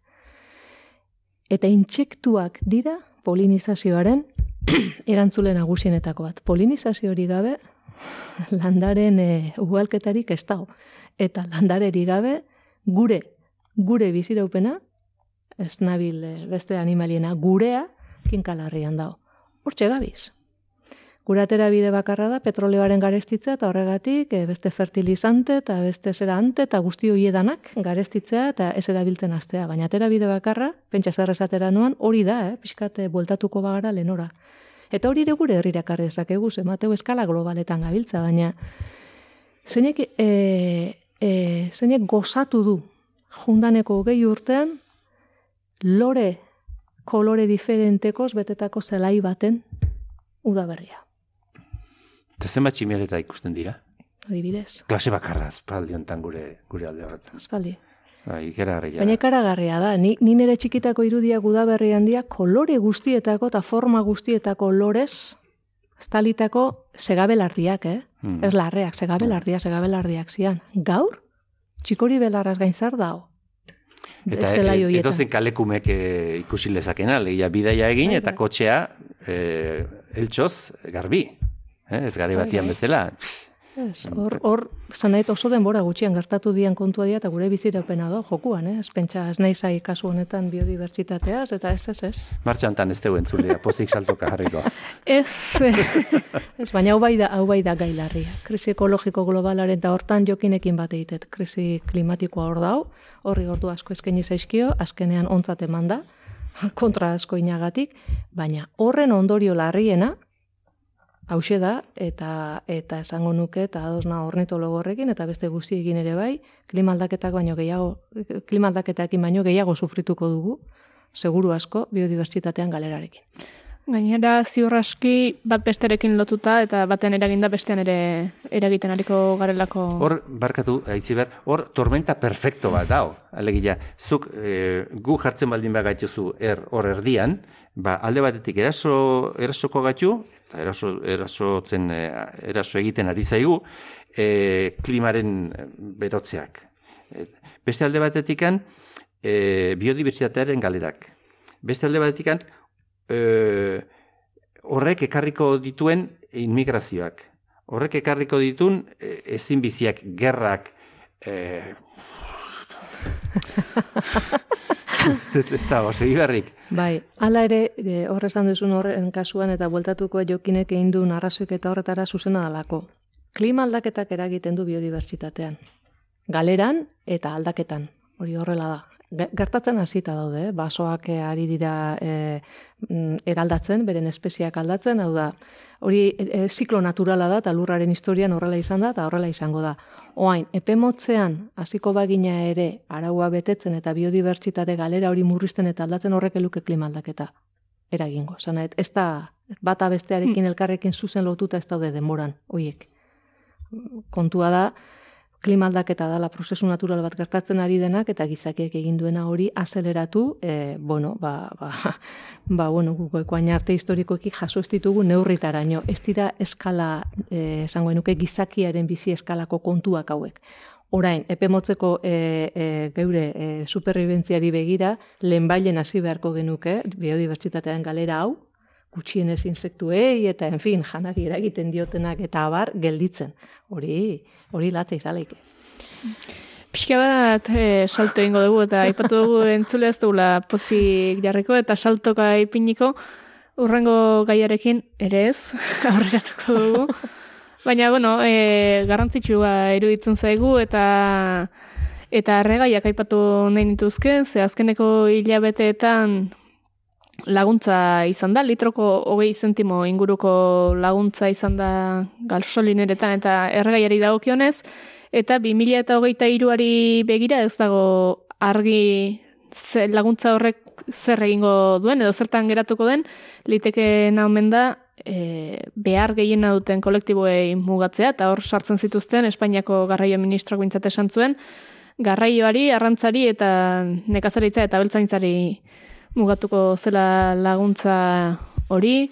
Eta intsektuak dira polinizazioaren erantzule nagusienetako bat. Polinizazio hori gabe, landaren e, ugalketarik ez dago. Eta landareri gabe, gure, gure biziraupena, ez nabil e, beste animaliena, gurea, kinkalarrian dago. Hortxe gabiz. Gure atera bide bakarra da petroleoaren garestitzea eta horregatik e, beste fertilizante eta beste zera ante eta guzti hoiedanak garestitzea eta ez erabiltzen astea. Baina atera bide bakarra, pentsa zer nuan, hori da, eh? pixkate bueltatuko bagara lenora. Eta hori ere gure herrirak dezakegu, emateu eskala globaletan gabiltza, baina zeinek, e, e, zeinek gozatu du jundaneko gehi urtean lore kolore diferentekoz betetako zelai baten udaberria. Eta zenbat tximeleta ikusten dira? Adibidez. Klase bakarra azpaldi hontan gure, gure alde horretan. Azpaldi. Bai, ikeragarria Baina ikaragarria da, ni, ni nire txikitako irudiak udaberri handia kolore guztietako eta forma guztietako lorez estalitako segabelardiak, eh? Hmm. Ez larreak, segabelardiak, segabelardiak zian. Gaur, txikori belarraz gaitzar dao. Eta e, edozen kalekumek e, ikusi lezakena, legia bidaia egin Bai, eta bai. kotxea e, eltsoz garbi. Eh, ez gare Bai, batian bai. bezala. Ez, Hor, hor, zanait oso denbora gutxian gertatu dian kontua dira eta gure biziraupena da, jokuan, eh? Ez pentsa, ez nahi zai kasu honetan biodibertsitateaz, eta ez, ez, ez. Martxa hontan ez teuen zulea, pozik saltoka jarriko. Ez, eh, Ez, baina hau bai da, hau bai da gailarria. Krisi ekologiko globalaren eta hortan jokinekin bat egiten. Krisi klimatikoa hor dau, horri ordu asko eskaini zaizkio, azkenean ontzat eman da, kontra asko inagatik, baina horren ondorio larriena, hause da, eta eta esango nuke, eta adosna ornitologo horrekin, eta beste guztiekin ere bai, klima aldaketak baino gehiago, klima baino gehiago sufrituko dugu, seguru asko, biodibertsitatean galerarekin. gainera ziur aski bat besterekin lotuta eta batean eraginda bestean ere eragiten ariko garelako. Hor, barkatu, aitziber, hor tormenta perfecto bat dao. Alegia, zuk e, gu jartzen baldin bagaituzu er, hor erdian, ba, alde batetik eraso, erasoko gaitu, eraso, erasotzen, e, eraso egiten ari zaigu, e, klimaren e, berotzeak. Beste alde batetikan, e, biodibertsitatearen galerak. Beste alde batetikan, e, horrek ekarriko dituen inmigrazioak. Horrek ekarriko ditun e, ezin biziak, gerrak, e, ez, dago, segi berrik. Bai, hala ere, e, hor esan duzun horren kasuan eta bueltatuko jokinek egin duen arrazoik eta horretara zuzena dalako. Klima aldaketak eragiten du biodibertsitatean. Galeran eta aldaketan, hori horrela da. Ge- Gertatzen hasita daude, eh? basoak eh, ari dira e, eraldatzen, beren espeziak aldatzen, hau da, hori e, e, ziklo naturala da, eta lurraren historian horrela izan da, eta horrela izango da. Oain, epe motzean, hasiko bagina ere, araua betetzen eta biodibertsitate galera hori murrizten eta aldatzen horrek eluke klima aldaketa eragingo. Zana, ez da bata bestearekin elkarrekin zuzen lotuta ez daude denboran, hoiek. Kontua da, klima aldaketa dela prozesu natural bat gertatzen ari denak eta gizakiek egin duena hori azeleratu, e, bueno, ba, ba, ba, bueno, guk oain arte historikoekik jaso ez ditugu neurritaraino. Ez dira eskala, e, esango nuke gizakiaren bizi eskalako kontuak hauek. Orain, epe motzeko e, e, geure e, superviventziari begira, lehenbailen hasi beharko genuke, biodibertsitatean galera hau, gutxienez insektuei eta, en fin, janak eragiten diotenak eta abar gelditzen. Hori, hori latza izaleike. Pixka bat e, salto egingo dugu eta aipatu dugu entzule ez dugula pozik jarriko eta saltoka ipiniko urrengo gaiarekin ere ez, aurreratuko dugu. Baina, bueno, e, garrantzitsua iruditzen zaigu eta eta erregaiak aipatu nahi nituzke, ze azkeneko hilabeteetan laguntza izan da, litroko hogei zentimo inguruko laguntza izan da galsolineretan eta erregaiari dagokionez, eta 2000 eta hogeita iruari begira ez dago argi ze laguntza horrek zer egingo duen, edo zertan geratuko den, liteke omen da e, behar gehiena duten kolektiboei mugatzea, eta hor sartzen zituzten Espainiako garraio ministroak bintzat esan zuen, garraioari, arrantzari eta nekazaritza eta beltzaintzari mugatuko zela laguntza hori.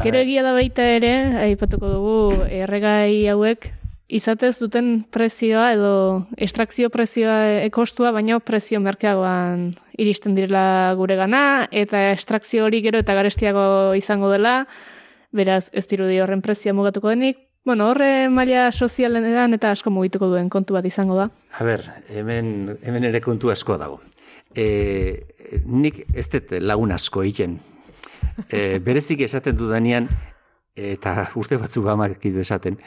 Gero egia da baita ere, aipatuko dugu, erregai hauek izatez duten prezioa edo estrakzio prezioa ekostua, baina prezio merkeagoan iristen direla gure gana, eta estrakzio hori gero eta garestiago izango dela, beraz ez dirudi horren prezioa mugatuko denik, Bueno, horre maila sozialean eta asko mugituko duen kontu bat izango da. A ber, hemen, hemen ere kontu asko dago. E, nik ez dut lagun asko egiten. E, berezik esaten dudanean, eta uste batzuk gamak esaten,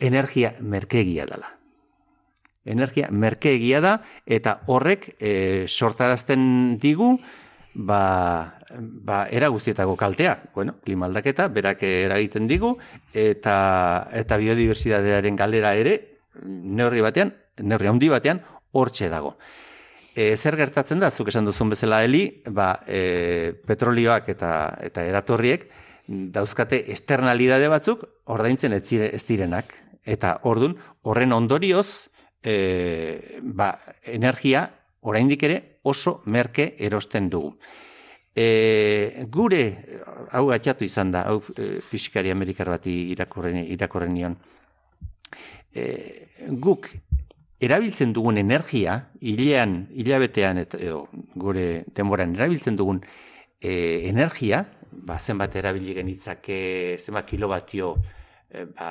energia merkegia dela. Energia merkegia da, eta horrek e, sortarazten digu, ba, ba, era guztietako kaltea, bueno, klima aldaketa, berak eragiten digu, eta, eta biodiversitatearen galera ere, neurri batean, neurri handi batean, hortxe dago. E, zer gertatzen da, zuk esan duzun bezala heli, ba, e, petrolioak eta, eta eratorriek, dauzkate externalidade batzuk, ordaintzen ez, ez direnak. Eta ordun horren ondorioz, e, ba, energia, oraindik ere, oso merke erosten dugu. E, gure, hau atxatu izan da, hau e, fizikari amerikar bati irakurren, irakurren nion, e, guk erabiltzen dugun energia, hilean, hilabetean, eta, edo, gure denboran erabiltzen dugun e, energia, ba, zenbat erabili genitzake, zenbat kilobatio, e, ba,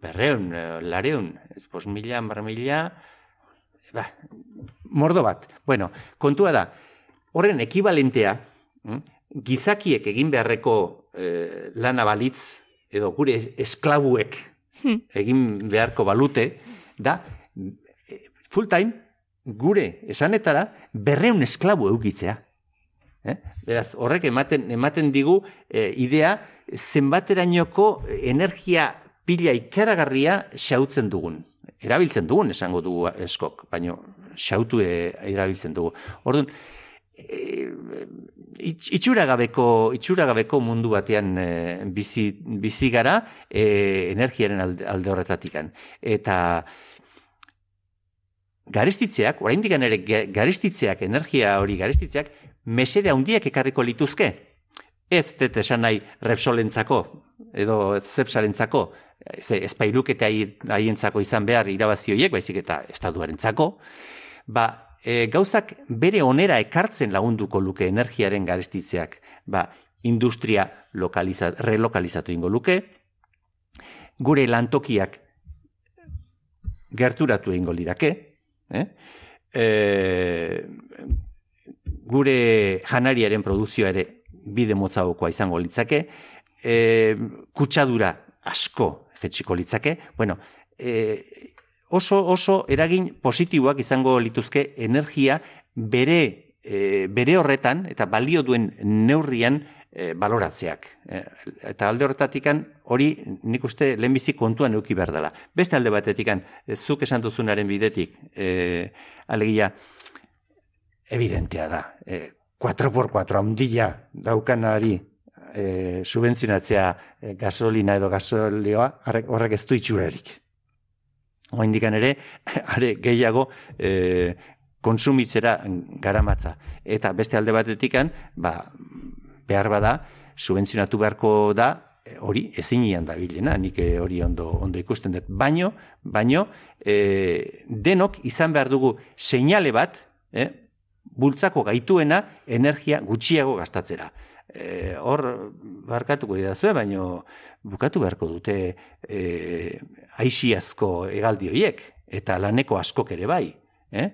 berreun, e, lareun, ez pos mila, mar mila, ba, mordo bat. Bueno, kontua da, horren ekibalentea, hm, gizakiek egin beharreko e, lana balitz, edo gure esklabuek hmm. egin beharko balute, da, eh, full time, gure esanetara, berreun esklabu eukitzea. Eh? Beraz, horrek ematen, ematen digu e, idea zenbaterainoko energia pila ikaragarria xautzen dugun. Erabiltzen dugun, esango dugu eskok, baina xautu erabiltzen dugu. Orduan, e, itxuragabeko itxuragabeko mundu batean e, bizi, bizi gara e, energiaren alde, alde horretatik eta garestitzeak, oraindik ere garestitzeak, energia hori garestitzeak, mesede handiak ekarriko lituzke. Ez dut esan nahi repsolentzako, edo zepsalentzako, ez espailukete haientzako izan behar irabazioiek, baizik eta estaduarentzako, ba, e, gauzak bere onera ekartzen lagunduko luke energiaren garestitzeak, ba, industria relokalizatu ingo luke, gure lantokiak gerturatu ingo lirake, eh? e, gure janariaren produzioa ere bide motzagokoa izango litzake, e, kutsadura asko jetxiko litzake, bueno, e, oso oso eragin positiboak izango lituzke energia bere e, bere horretan eta balio duen neurrian e, baloratzeak. E, eta alde horretatikan hori nik uste lehenbizi kontuan euki behar dela. Beste alde batetikan, e, zuk esan duzunaren bidetik, e, alegia, evidentea da. E, 4x4 handila daukanari e, subentzionatzea e, gasolina edo gasolioa horrek ez du itxurarik. Oindikan ere, are gehiago e, konsumitzera garamatza. Eta beste alde batetikan, ba, behar bada, subentzionatu beharko da, e, hori ezinian da bilena, nik e, hori ondo, ondo ikusten dut. Baino, baino, e, denok izan behar dugu seinale bat, e, bultzako gaituena energia gutxiago gastatzera. E, hor, barkatuko idazue, baino, bukatu beharko dute e, aixiazko egaldi horiek, eta laneko askok ere bai. Eh?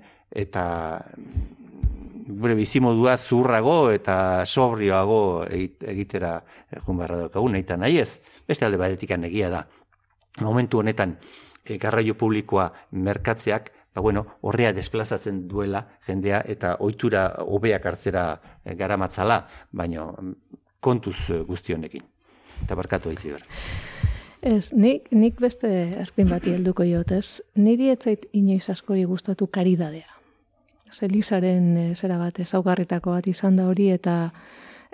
Eta gure bizimodua zurrago eta sobrioago egitera egun barra daukagun, nahi nahi ez, beste alde batetik egia da. Momentu honetan, e, garraio publikoa merkatzeak, ba, bueno, horrea desplazatzen duela jendea eta ohitura hobeak hartzera e, garamatzala, baino kontuz e, guztionekin eta barkatu haitzi behar. Ez, nik, nik beste erpin bati helduko jot, ez? Niri etzait inoiz askori gustatu karidadea. Zelizaren e, zera bat, ezaugarritako bat izan da hori, eta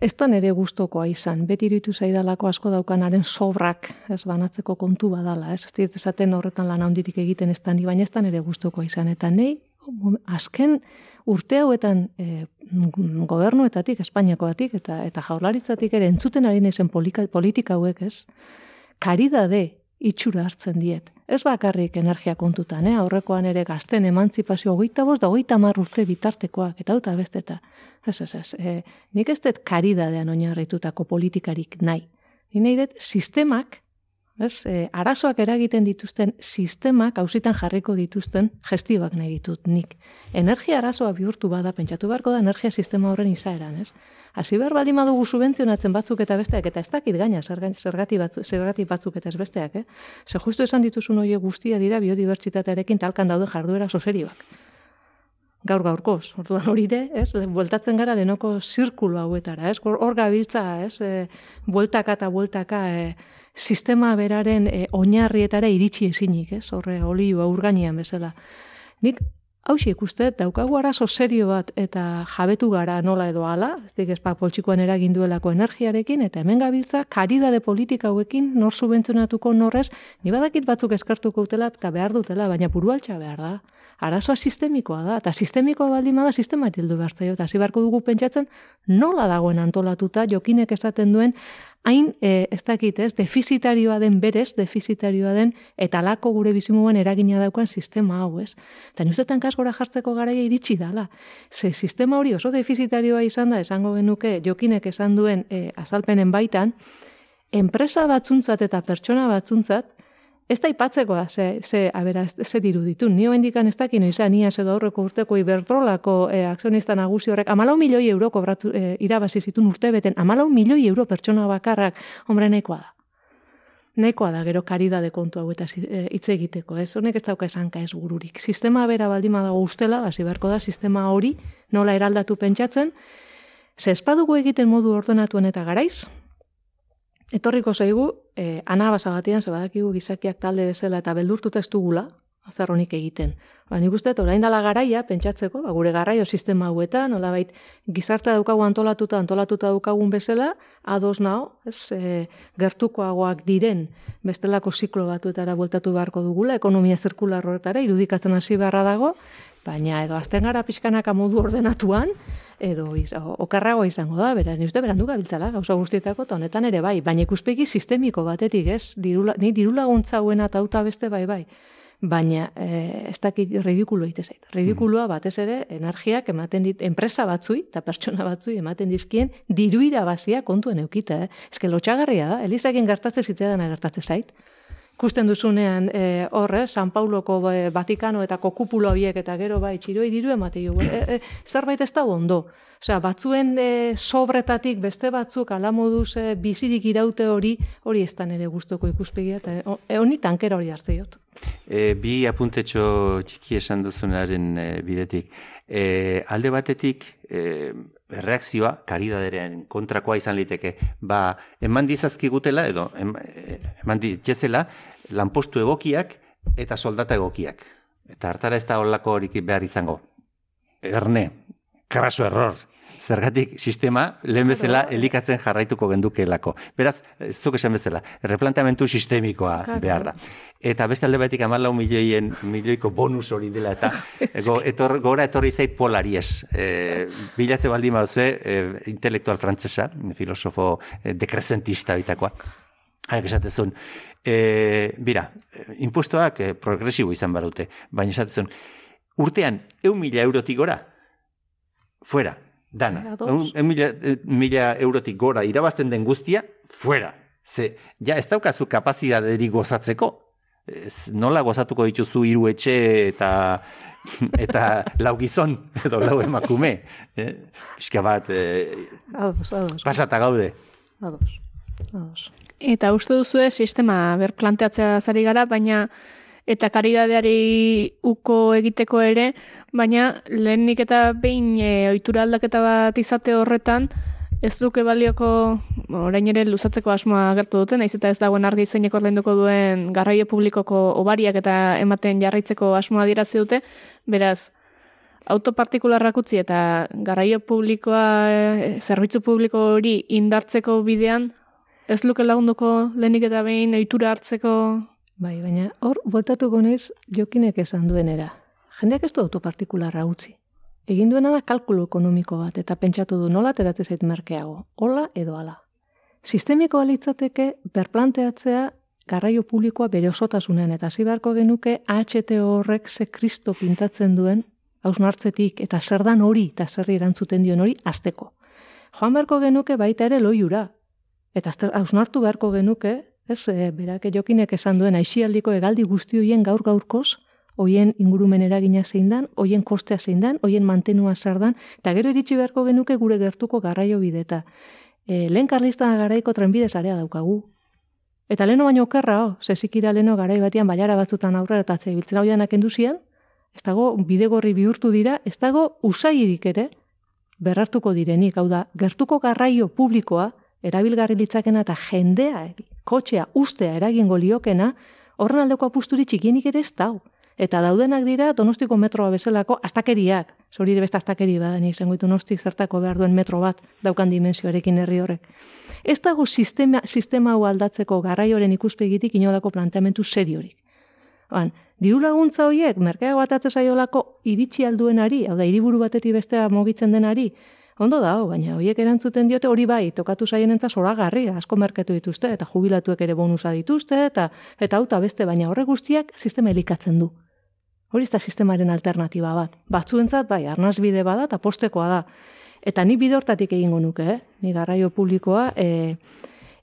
ez da nere gustokoa izan. Beti iritu zaidalako asko daukanaren sobrak, ez banatzeko kontu badala, ez? Ez esaten horretan lan handirik egiten ez da, baina ez da nere gustokoa izan. Eta nei, azken urte hauetan e, gobernuetatik, Espainiakoatik eta eta jaurlaritzatik ere entzuten ari nezen politika hauek, ez? Karidade itxura hartzen diet. Ez bakarrik energia kontutan, eh? aurrekoan ere gazten emantzipazio hogeita bost da hogeita mar urte bitartekoak, eta eta besteta. Ez, ez, ez. E, nik ez dut karidadean oinarritutako politikarik nahi. Ni nahi dut sistemak Ez, e, arazoak eragiten dituzten sistemak hausitan jarriko dituzten gestioak nahi ditut nik. Energia arazoa bihurtu bada, pentsatu beharko da energia sistema horren izaeran, ez? Hasi behar baldin badugu subentzionatzen batzuk eta besteak, eta ez dakit gaina zergati batzuk, zergati batzuk eta ez besteak, eh? Ze justu esan dituzun hori guztia dira biodibertsitatearekin talkan daude jarduera soserioak. Gaur gaurkoz, orduan hori de, ez? Bueltatzen gara denoko zirkulo hauetara, ez? Hor gabiltza, ez? E, bueltaka eta bueltaka, e, sistema beraren e, oinarrietara iritsi ezinik, ez? Horre, olioa urgainean bezala. Nik hausi ikuste, daukagu arazo serio bat eta jabetu gara nola edo ala, ez dik ezpa poltsikoan eragin duelako energiarekin, eta hemen gabiltza, karidade politika hauekin, nor subentzionatuko norrez, ni badakit batzuk eskartuko utela eta behar dutela, baina burualtza behar da. Arazoa sistemikoa da, eta sistemikoa baldin bada sistema hildu behar eta hasi beharko dugu pentsatzen nola dagoen antolatuta jokinek esaten duen hain e, ez dakit, ez, defizitarioa den berez, defizitarioa den eta lako gure bizimuan eragina daukan sistema hau, ez. Eta niuzetan kasgora jartzeko garaia iritsi dala. Ze sistema hori oso defizitarioa izan da, esango genuke jokinek esan duen e, azalpenen baitan, enpresa batzuntzat eta pertsona batzuntzat, Ez da ipatzekoa, ze, ze, abera, ze diru ditu. Ni hoa indikan ez dakino izan, ni edo aurreko urteko ibertrolako e, akzionista nagusi horrek, amalau milioi euro kobratu, e, irabazi zitun urte beten, amalau milioi euro pertsona bakarrak, hombre, nahikoa da. Nahikoa da, gero karidade kontu hau eta eh, hitz egiteko, ez? Honek ez dauka esanka ez gururik. Sistema bera baldima dago ustela, hasi beharko da, sistema hori nola eraldatu pentsatzen, ze espadugu egiten modu ordenatuen eta garaiz, etorriko zaigu, e, anabasa batean, zebadakigu gizakiak talde bezala eta beldurtuta ez dugula, azarronik egiten. Ba, nik uste, orain dala garaia, pentsatzeko, ba, gure garraio sistema hauetan, nolabait gizartea daukagu antolatuta, antolatuta daukagun bezala, ados nao, ez, e, gertukoagoak diren, bestelako ziklo batuetara bueltatu beharko dugula, ekonomia zirkular horretara, irudikatzen hasi beharra dago, baina edo azten gara pixkanaka modu ordenatuan, edo iz, okarrago izango da, beraz, ni uste berandu gabiltzala, gauza guztietako, eta honetan ere bai, baina ikuspegi sistemiko batetik, ez, dirula, ni dirulaguntza huena tauta beste bai bai, baina e, ez dakit ridikulo egite zait. Ridikuloa batez ere energiak ematen dit enpresa batzui eta pertsona batzui ematen dizkien diru irabazia kontuen eukita, eh? Eske lotxagarria da, Elizakin gertatze zitzaidan gertatze zait ikusten duzunean e, horre, San Pauloko e, Vatikano eta kokupulo horiek eta gero bai txiroi diru emate. E, e, zerbait ez da ondo. Osea, batzuen e, sobretatik beste batzuk ala moduz e, bizirik iraute hori, hori ez da nere guztoko ikuspegia eta e, honi tankera hori arte jot. E, bi apuntetxo txiki esan duzunaren e, bidetik. E, alde batetik, e, reakzioa, karidaderean kontrakoa izan liteke, ba, eman dizazkigutela, edo, eman ditzela, lanpostu egokiak eta soldata egokiak. Eta hartara ez da holako horik behar izango. Erne, kraso error zergatik sistema lehen bezala elikatzen jarraituko gendukelako. Beraz, zuk esan bezala, replanteamentu sistemikoa behar da. Eta beste alde batik amalau milioien, milioiko bonus hori dela, eta ego, etor, gora etorri zait polariez. E, bilatze baldin mauzue, e, intelektual frantzesa, filosofo e, dekrezentista bitakoa. Harak esatezun, e, bira, impuestoak e, progresibo izan barute, baina esatezun, urtean, eun mila eurotik gora, fuera, Dana. Un, mila, eh, mila eurotik gora irabazten den guztia, fuera. Ze, ja, ez daukazu kapazidaderi gozatzeko. Ez, nola gozatuko dituzu hiru etxe eta eta lau gizon edo lau emakume. Eh? Piska bat, eh, pasata gaude. Ados, ados. Eta uste duzu sistema berplanteatzea zari gara, baina eta karidadeari uko egiteko ere, baina lehenik eta behin e, ohitura aldaketa bat izate horretan, ez duke balioko orain ere luzatzeko asmoa agertu duten, naiz eta ez dagoen argi zeinek ordainduko duen garraio publikoko obariak eta ematen jarraitzeko asmoa dirazi dute, beraz, autopartikularrak utzi eta garraio publikoa, e, zerbitzu publiko hori indartzeko bidean, ez luke lagunduko lehenik eta behin ohitura hartzeko Bai, baina hor, botatu gonez, jokinek esan duenera. Jendeak ez du autopartikularra utzi. Egin duena da kalkulu ekonomiko bat, eta pentsatu du nola teratzen zait merkeago. Hola edo ala. Sistemiko alitzateke berplanteatzea garraio publikoa bere osotasunean, eta hasi beharko genuke AHT horrek ze kristo pintatzen duen, hausnartzetik, eta zer dan hori, eta zer erantzuten dion hori, azteko. Joan beharko genuke baita ere loiura, eta hausnartu beharko genuke, Ez, e, berak jokinek esan duen aixialdiko hegaldi guzti hoien gaur gaurkoz, hoien ingurumen eragina zein dan, hoien kostea zein dan, hoien mantenua zer dan, eta gero iritsi beharko genuke gure gertuko garraio bideta. E, lehen karlista garaiko trenbide zarea daukagu. Eta leno baino okerra, oh, zezikira leno garai batian baiara batzutan aurrera eta atzea biltzen hau janak enduzian, ez dago bidegorri bihurtu dira, ez dago usairik ere, berrartuko direnik, hau da, gertuko garraio publikoa, erabilgarri litzakena eta jendea, kotxea, ustea eragingo liokena, horren aldeko apusturi txikienik ere ez dau. Eta daudenak dira donostiko metroa bezalako astakeriak. Zori beste astakeri badan izango ditu donostik zertako behar duen metro bat daukan dimensioarekin herri horrek. Ez dago sistema, sistema hau aldatzeko garraioren ikuspegitik inolako planteamentu seriorik. Ban, diru laguntza horiek, merkeago atatze zaiolako iritsi alduenari, hau da, hiriburu batetik bestea mogitzen denari, ondo da, baina horiek erantzuten diote hori bai, tokatu zaien entza zoragarri, asko merketu dituzte, eta jubilatuek ere bonusa dituzte, eta eta auta beste, baina horre guztiak sistema elikatzen du. Hori da sistemaren alternatiba bat. Batzuentzat bai, arnaz bide bada eta postekoa da. Eta ni bide hortatik egingo nuke, eh? ni garraio publikoa, e,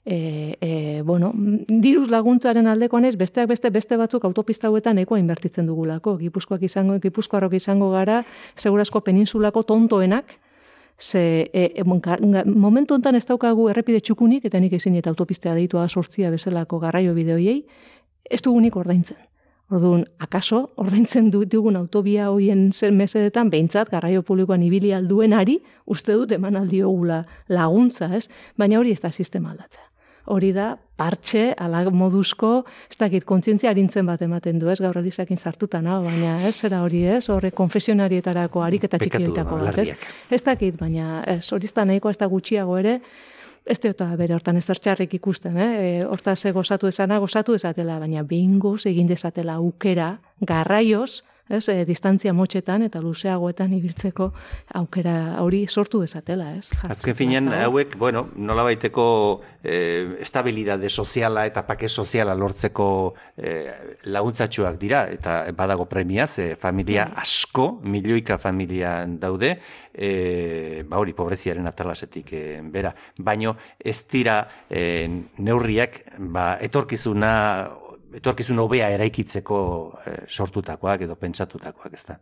e, e, bueno, diruz laguntzaren aldeko anez, besteak beste beste batzuk autopista hauetan ekoa inbertitzen dugulako. Gipuzkoak izango, Gipuzkoarrok izango gara, segurazko peninsulako tontoenak, ze e, e, momentu hontan ez daukagu errepide txukunik, eta nik ezin eta autopistea deitua sortzia bezalako garraio bideoiei, ez dugunik ordaintzen. Orduan, akaso, ordaintzen dugun autobia hoien zen mesedetan, behintzat, garraio publikoan ibili alduenari, uste dut eman aldiogula laguntza, ez? Baina hori ez da sistema aldatzea. Hori da, partxe, ala moduzko, ez dakit, kontzientzia harintzen bat ematen du, ez? Gaur alizakin sartuta, na? baina ez, zera hori ez, horre konfesionarietarako harik eta txikietako bat, ez? Ez dakit, baina ez, hori ez da nahiko ez da gutxiago ere, ez dut bere hortan ez txarrik ikusten, eh? E, hortaz gozatu ezana, gozatu ezatela, baina bingoz egin dezatela aukera, garraioz, ez, e, distantzia motxetan eta luzeagoetan ibiltzeko aukera hori sortu dezatela, ez? Azken finean, hauek, bueno, nola baiteko e, estabilidade soziala eta pake soziala lortzeko e, laguntzatxoak dira, eta badago premiaz, e, familia bai. asko, milioika familia daude, e, ba hori, pobreziaren atalasetik e, bera, baino ez dira e, neurriak, ba, etorkizuna etorkizun hobea eraikitzeko e, sortutakoak edo pentsatutakoak, ez da?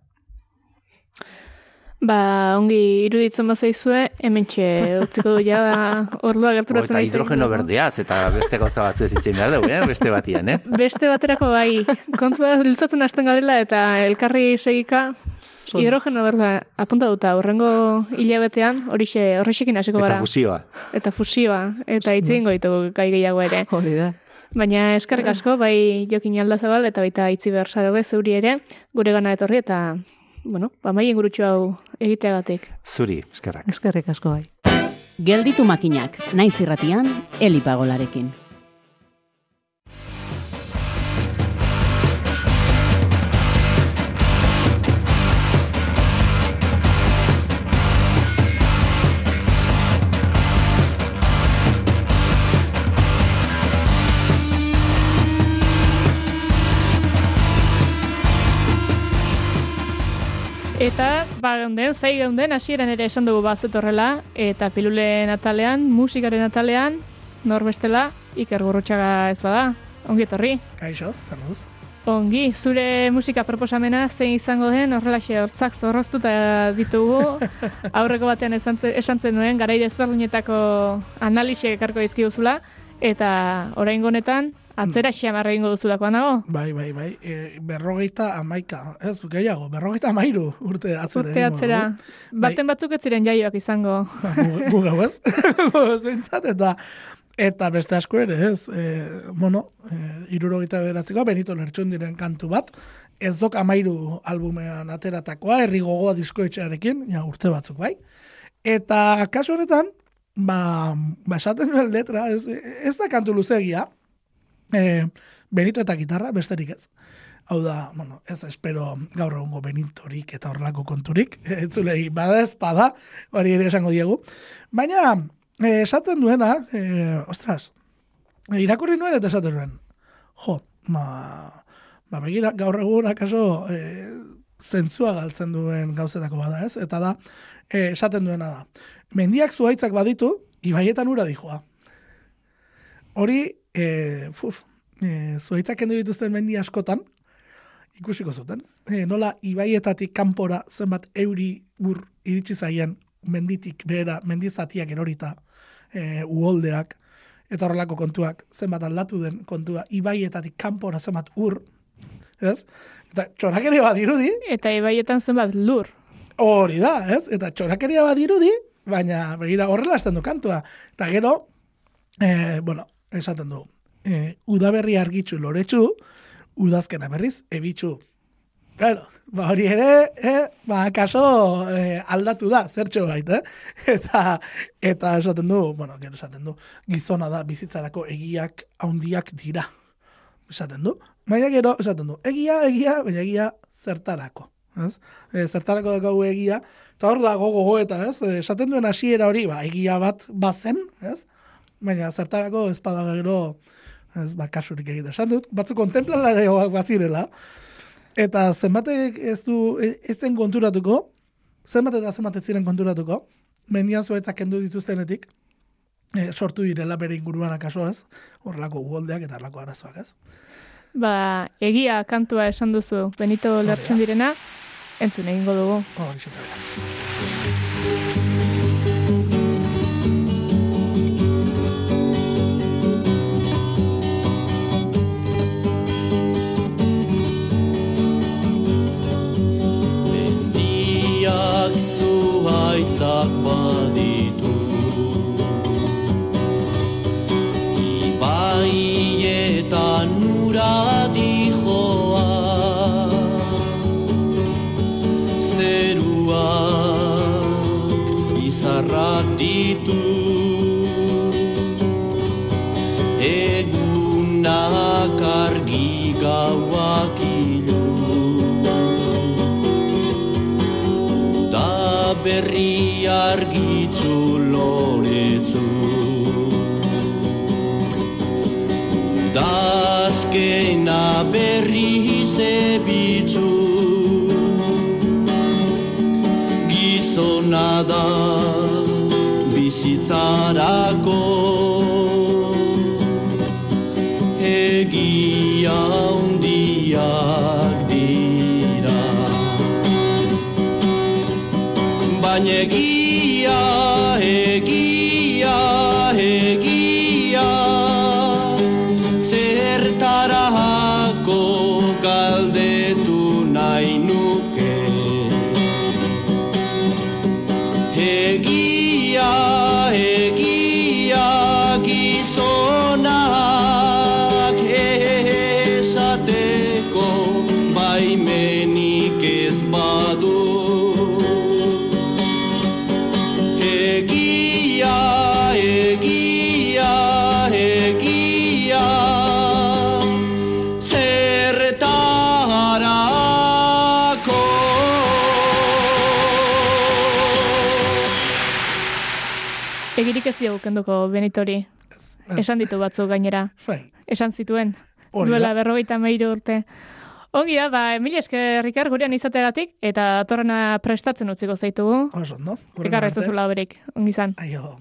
Ba, ongi iruditzen bazaizue, hemen txe, utziko du ja, orlua gerturatzen Eta hidrogeno berdeaz, eta beste gauza batzu ez itzen behar dugu, eh? beste batian, eh? Beste baterako bai, kontua luzatzen hasten garela, eta elkarri segika, hidrogeno berdea apunta duta, horrengo hilabetean, horixe, horrexekin hasiko gara. Eta fusioa. Eta fusioa, eta itzien goitu gai gehiago ere. Hori da. Baina eskerrik asko, bai jokin aldazabal eta baita itzi behar zaroge zeuri ere, gure gana etorri eta, bueno, ba mai ingurutxu hau egiteagatik. Zuri, eskerrak. Eskerrik asko bai. Gelditu makinak, naiz irratian, elipagolarekin. Eta, ba, geunden, zai geunden, hasieran ere esan dugu bazetorrela, eta pilule natalean, musikaren natalean, norbestela, iker gurrutxaga ez bada. Ongi etorri. Kaixo, zer? Ongi, zure musika proposamena zein izango den, horrelaxe hortzak zorroztuta ditugu. Aurreko batean esan zen nuen, garaide ezberdinetako analisiek ekarko dizkiguzula, eta orain honetan Atzera xamarra ingo duzulakoan dago? Bai, bai, bai. E, berrogeita amaika. Ez, gehiago, berrogeita amairu urte atzera. Urte atzera. Baten bai. batzuk ez ziren jaioak izango. Gu gau ez? Zintzat, eta eta beste asko ere, ez? E, bueno, e, irurogeita beratzeko, benito lertxun diren kantu bat. Ez dok amairu albumean ateratakoa, herri gogoa diskoetxearekin, ja, urte batzuk, bai. Eta kasu honetan, ba, ba esaten duen letra, ez, ez da kantu luzegia, E, Benito eta gitarra, besterik ez. Hau da, bueno, ez espero gaur egungo Benitorik eta horrelako konturik. Etzulei, bada ez, bada, hori ere esango diegu. Baina, e, esaten duena, e, ostras, irakurri nuen eta esaten duen. Jo, ma, ba, begira, gaur egun akaso e, zentzua galtzen duen gauzetako bada ez. Eta da, e, esaten duena da. Mendiak zuaitzak baditu, ibaietan ura dijoa. Hori e, fuf, e, zuaitzak kendu dituzten mendi askotan, ikusiko zuten. E, nola, ibaietatik kanpora zenbat euri ur iritsi zaien menditik behera, mendizatiak erorita, e, uholdeak, eta horrelako kontuak, zenbat aldatu den kontua, ibaietatik kanpora zenbat ur, ez? Eta txorakeria bat dirudi. Eta ibaietan zenbat lur. Hori da, ez? Eta txorakeria bat dirudi, baina begira horrela esten du kantua. Eta gero, e, bueno, esaten du, e, udaberri argitzu loretsu, udazkena berriz, ebitzu. Claro, ba hori ere, eh, ba, kaso eh, aldatu da, zertxo bait, eh? Eta, eta esaten du, bueno, gero esaten du, gizona da bizitzarako egiak haundiak dira. Esaten du. Baina gero, esaten du, egia, egia, baina egia zertarako. Ez? E, zertarako daukagu egia, eta hor da gogo eta, ez? E, esaten duen hasiera hori, ba, egia bat bazen, ez? Baina zertarako ez bada gero, ez, ba, kasurik egiten. Esan dut, batzu kontemplalareoak bazirela, eta zenbatek ez du, ez zen konturatuko, zenbat eta zenbat ez ziren konturatuko, mendian zuetzak kendu dituztenetik, e, sortu direla bere inguruan akaso ez, horrelako uholdeak eta horrelako arazoak ez. Ba, egia kantua esan duzu, Benito lertzen direna, entzun egingo dugu. Hori da berri argitzu loretzu. Dazkena berri zebitzu Gizona da bizitzarako kenduko Benitori. Esan ditu batzu gainera. Bai. Esan zituen. Duela berrogeita meiru urte. Ongi da, ba, esker Rikar gurean izategatik, eta atorrena prestatzen utziko zaitugu. Oso, no? Rikar ez duzula berik, ongi zan. Aio.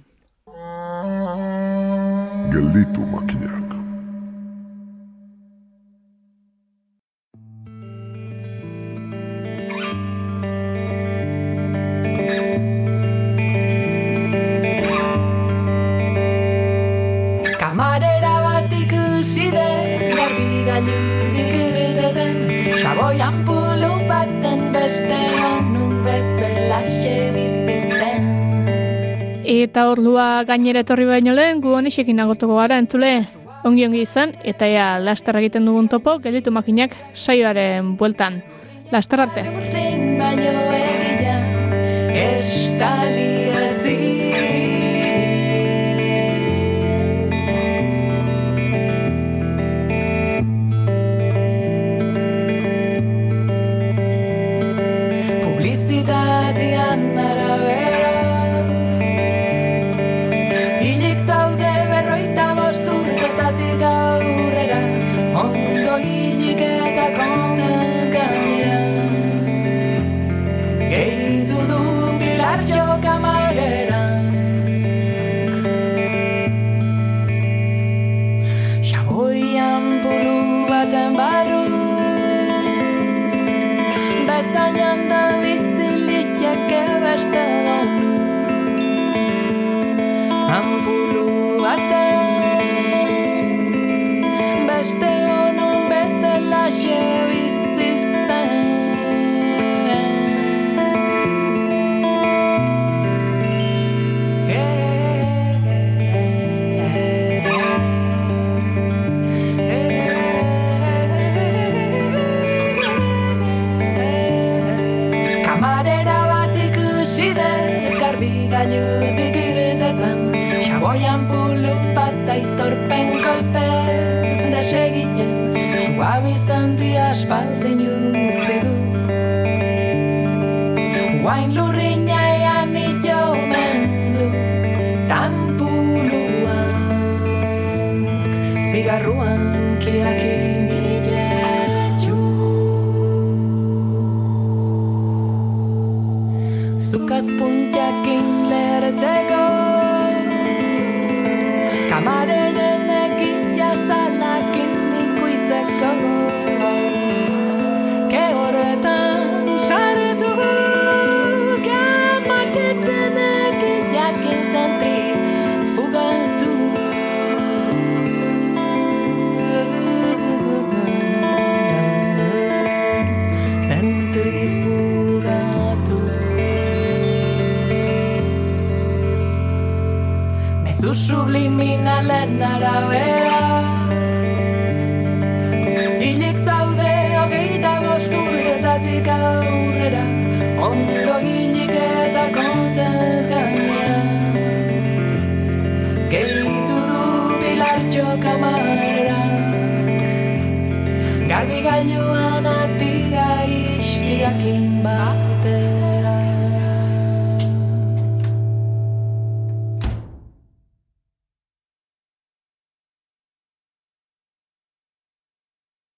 Gelditu makinak. Gainera etorri baino lehen, gu honixekin agortuko gara entzule. Ongi ongi izan, eta ea laster egiten dugun topo, gelditu makinak saioaren bueltan. Laster arte. jo kamarera Xaboian bulu baten barru Bezainan da bizilitxak ebeste daunu Ampulu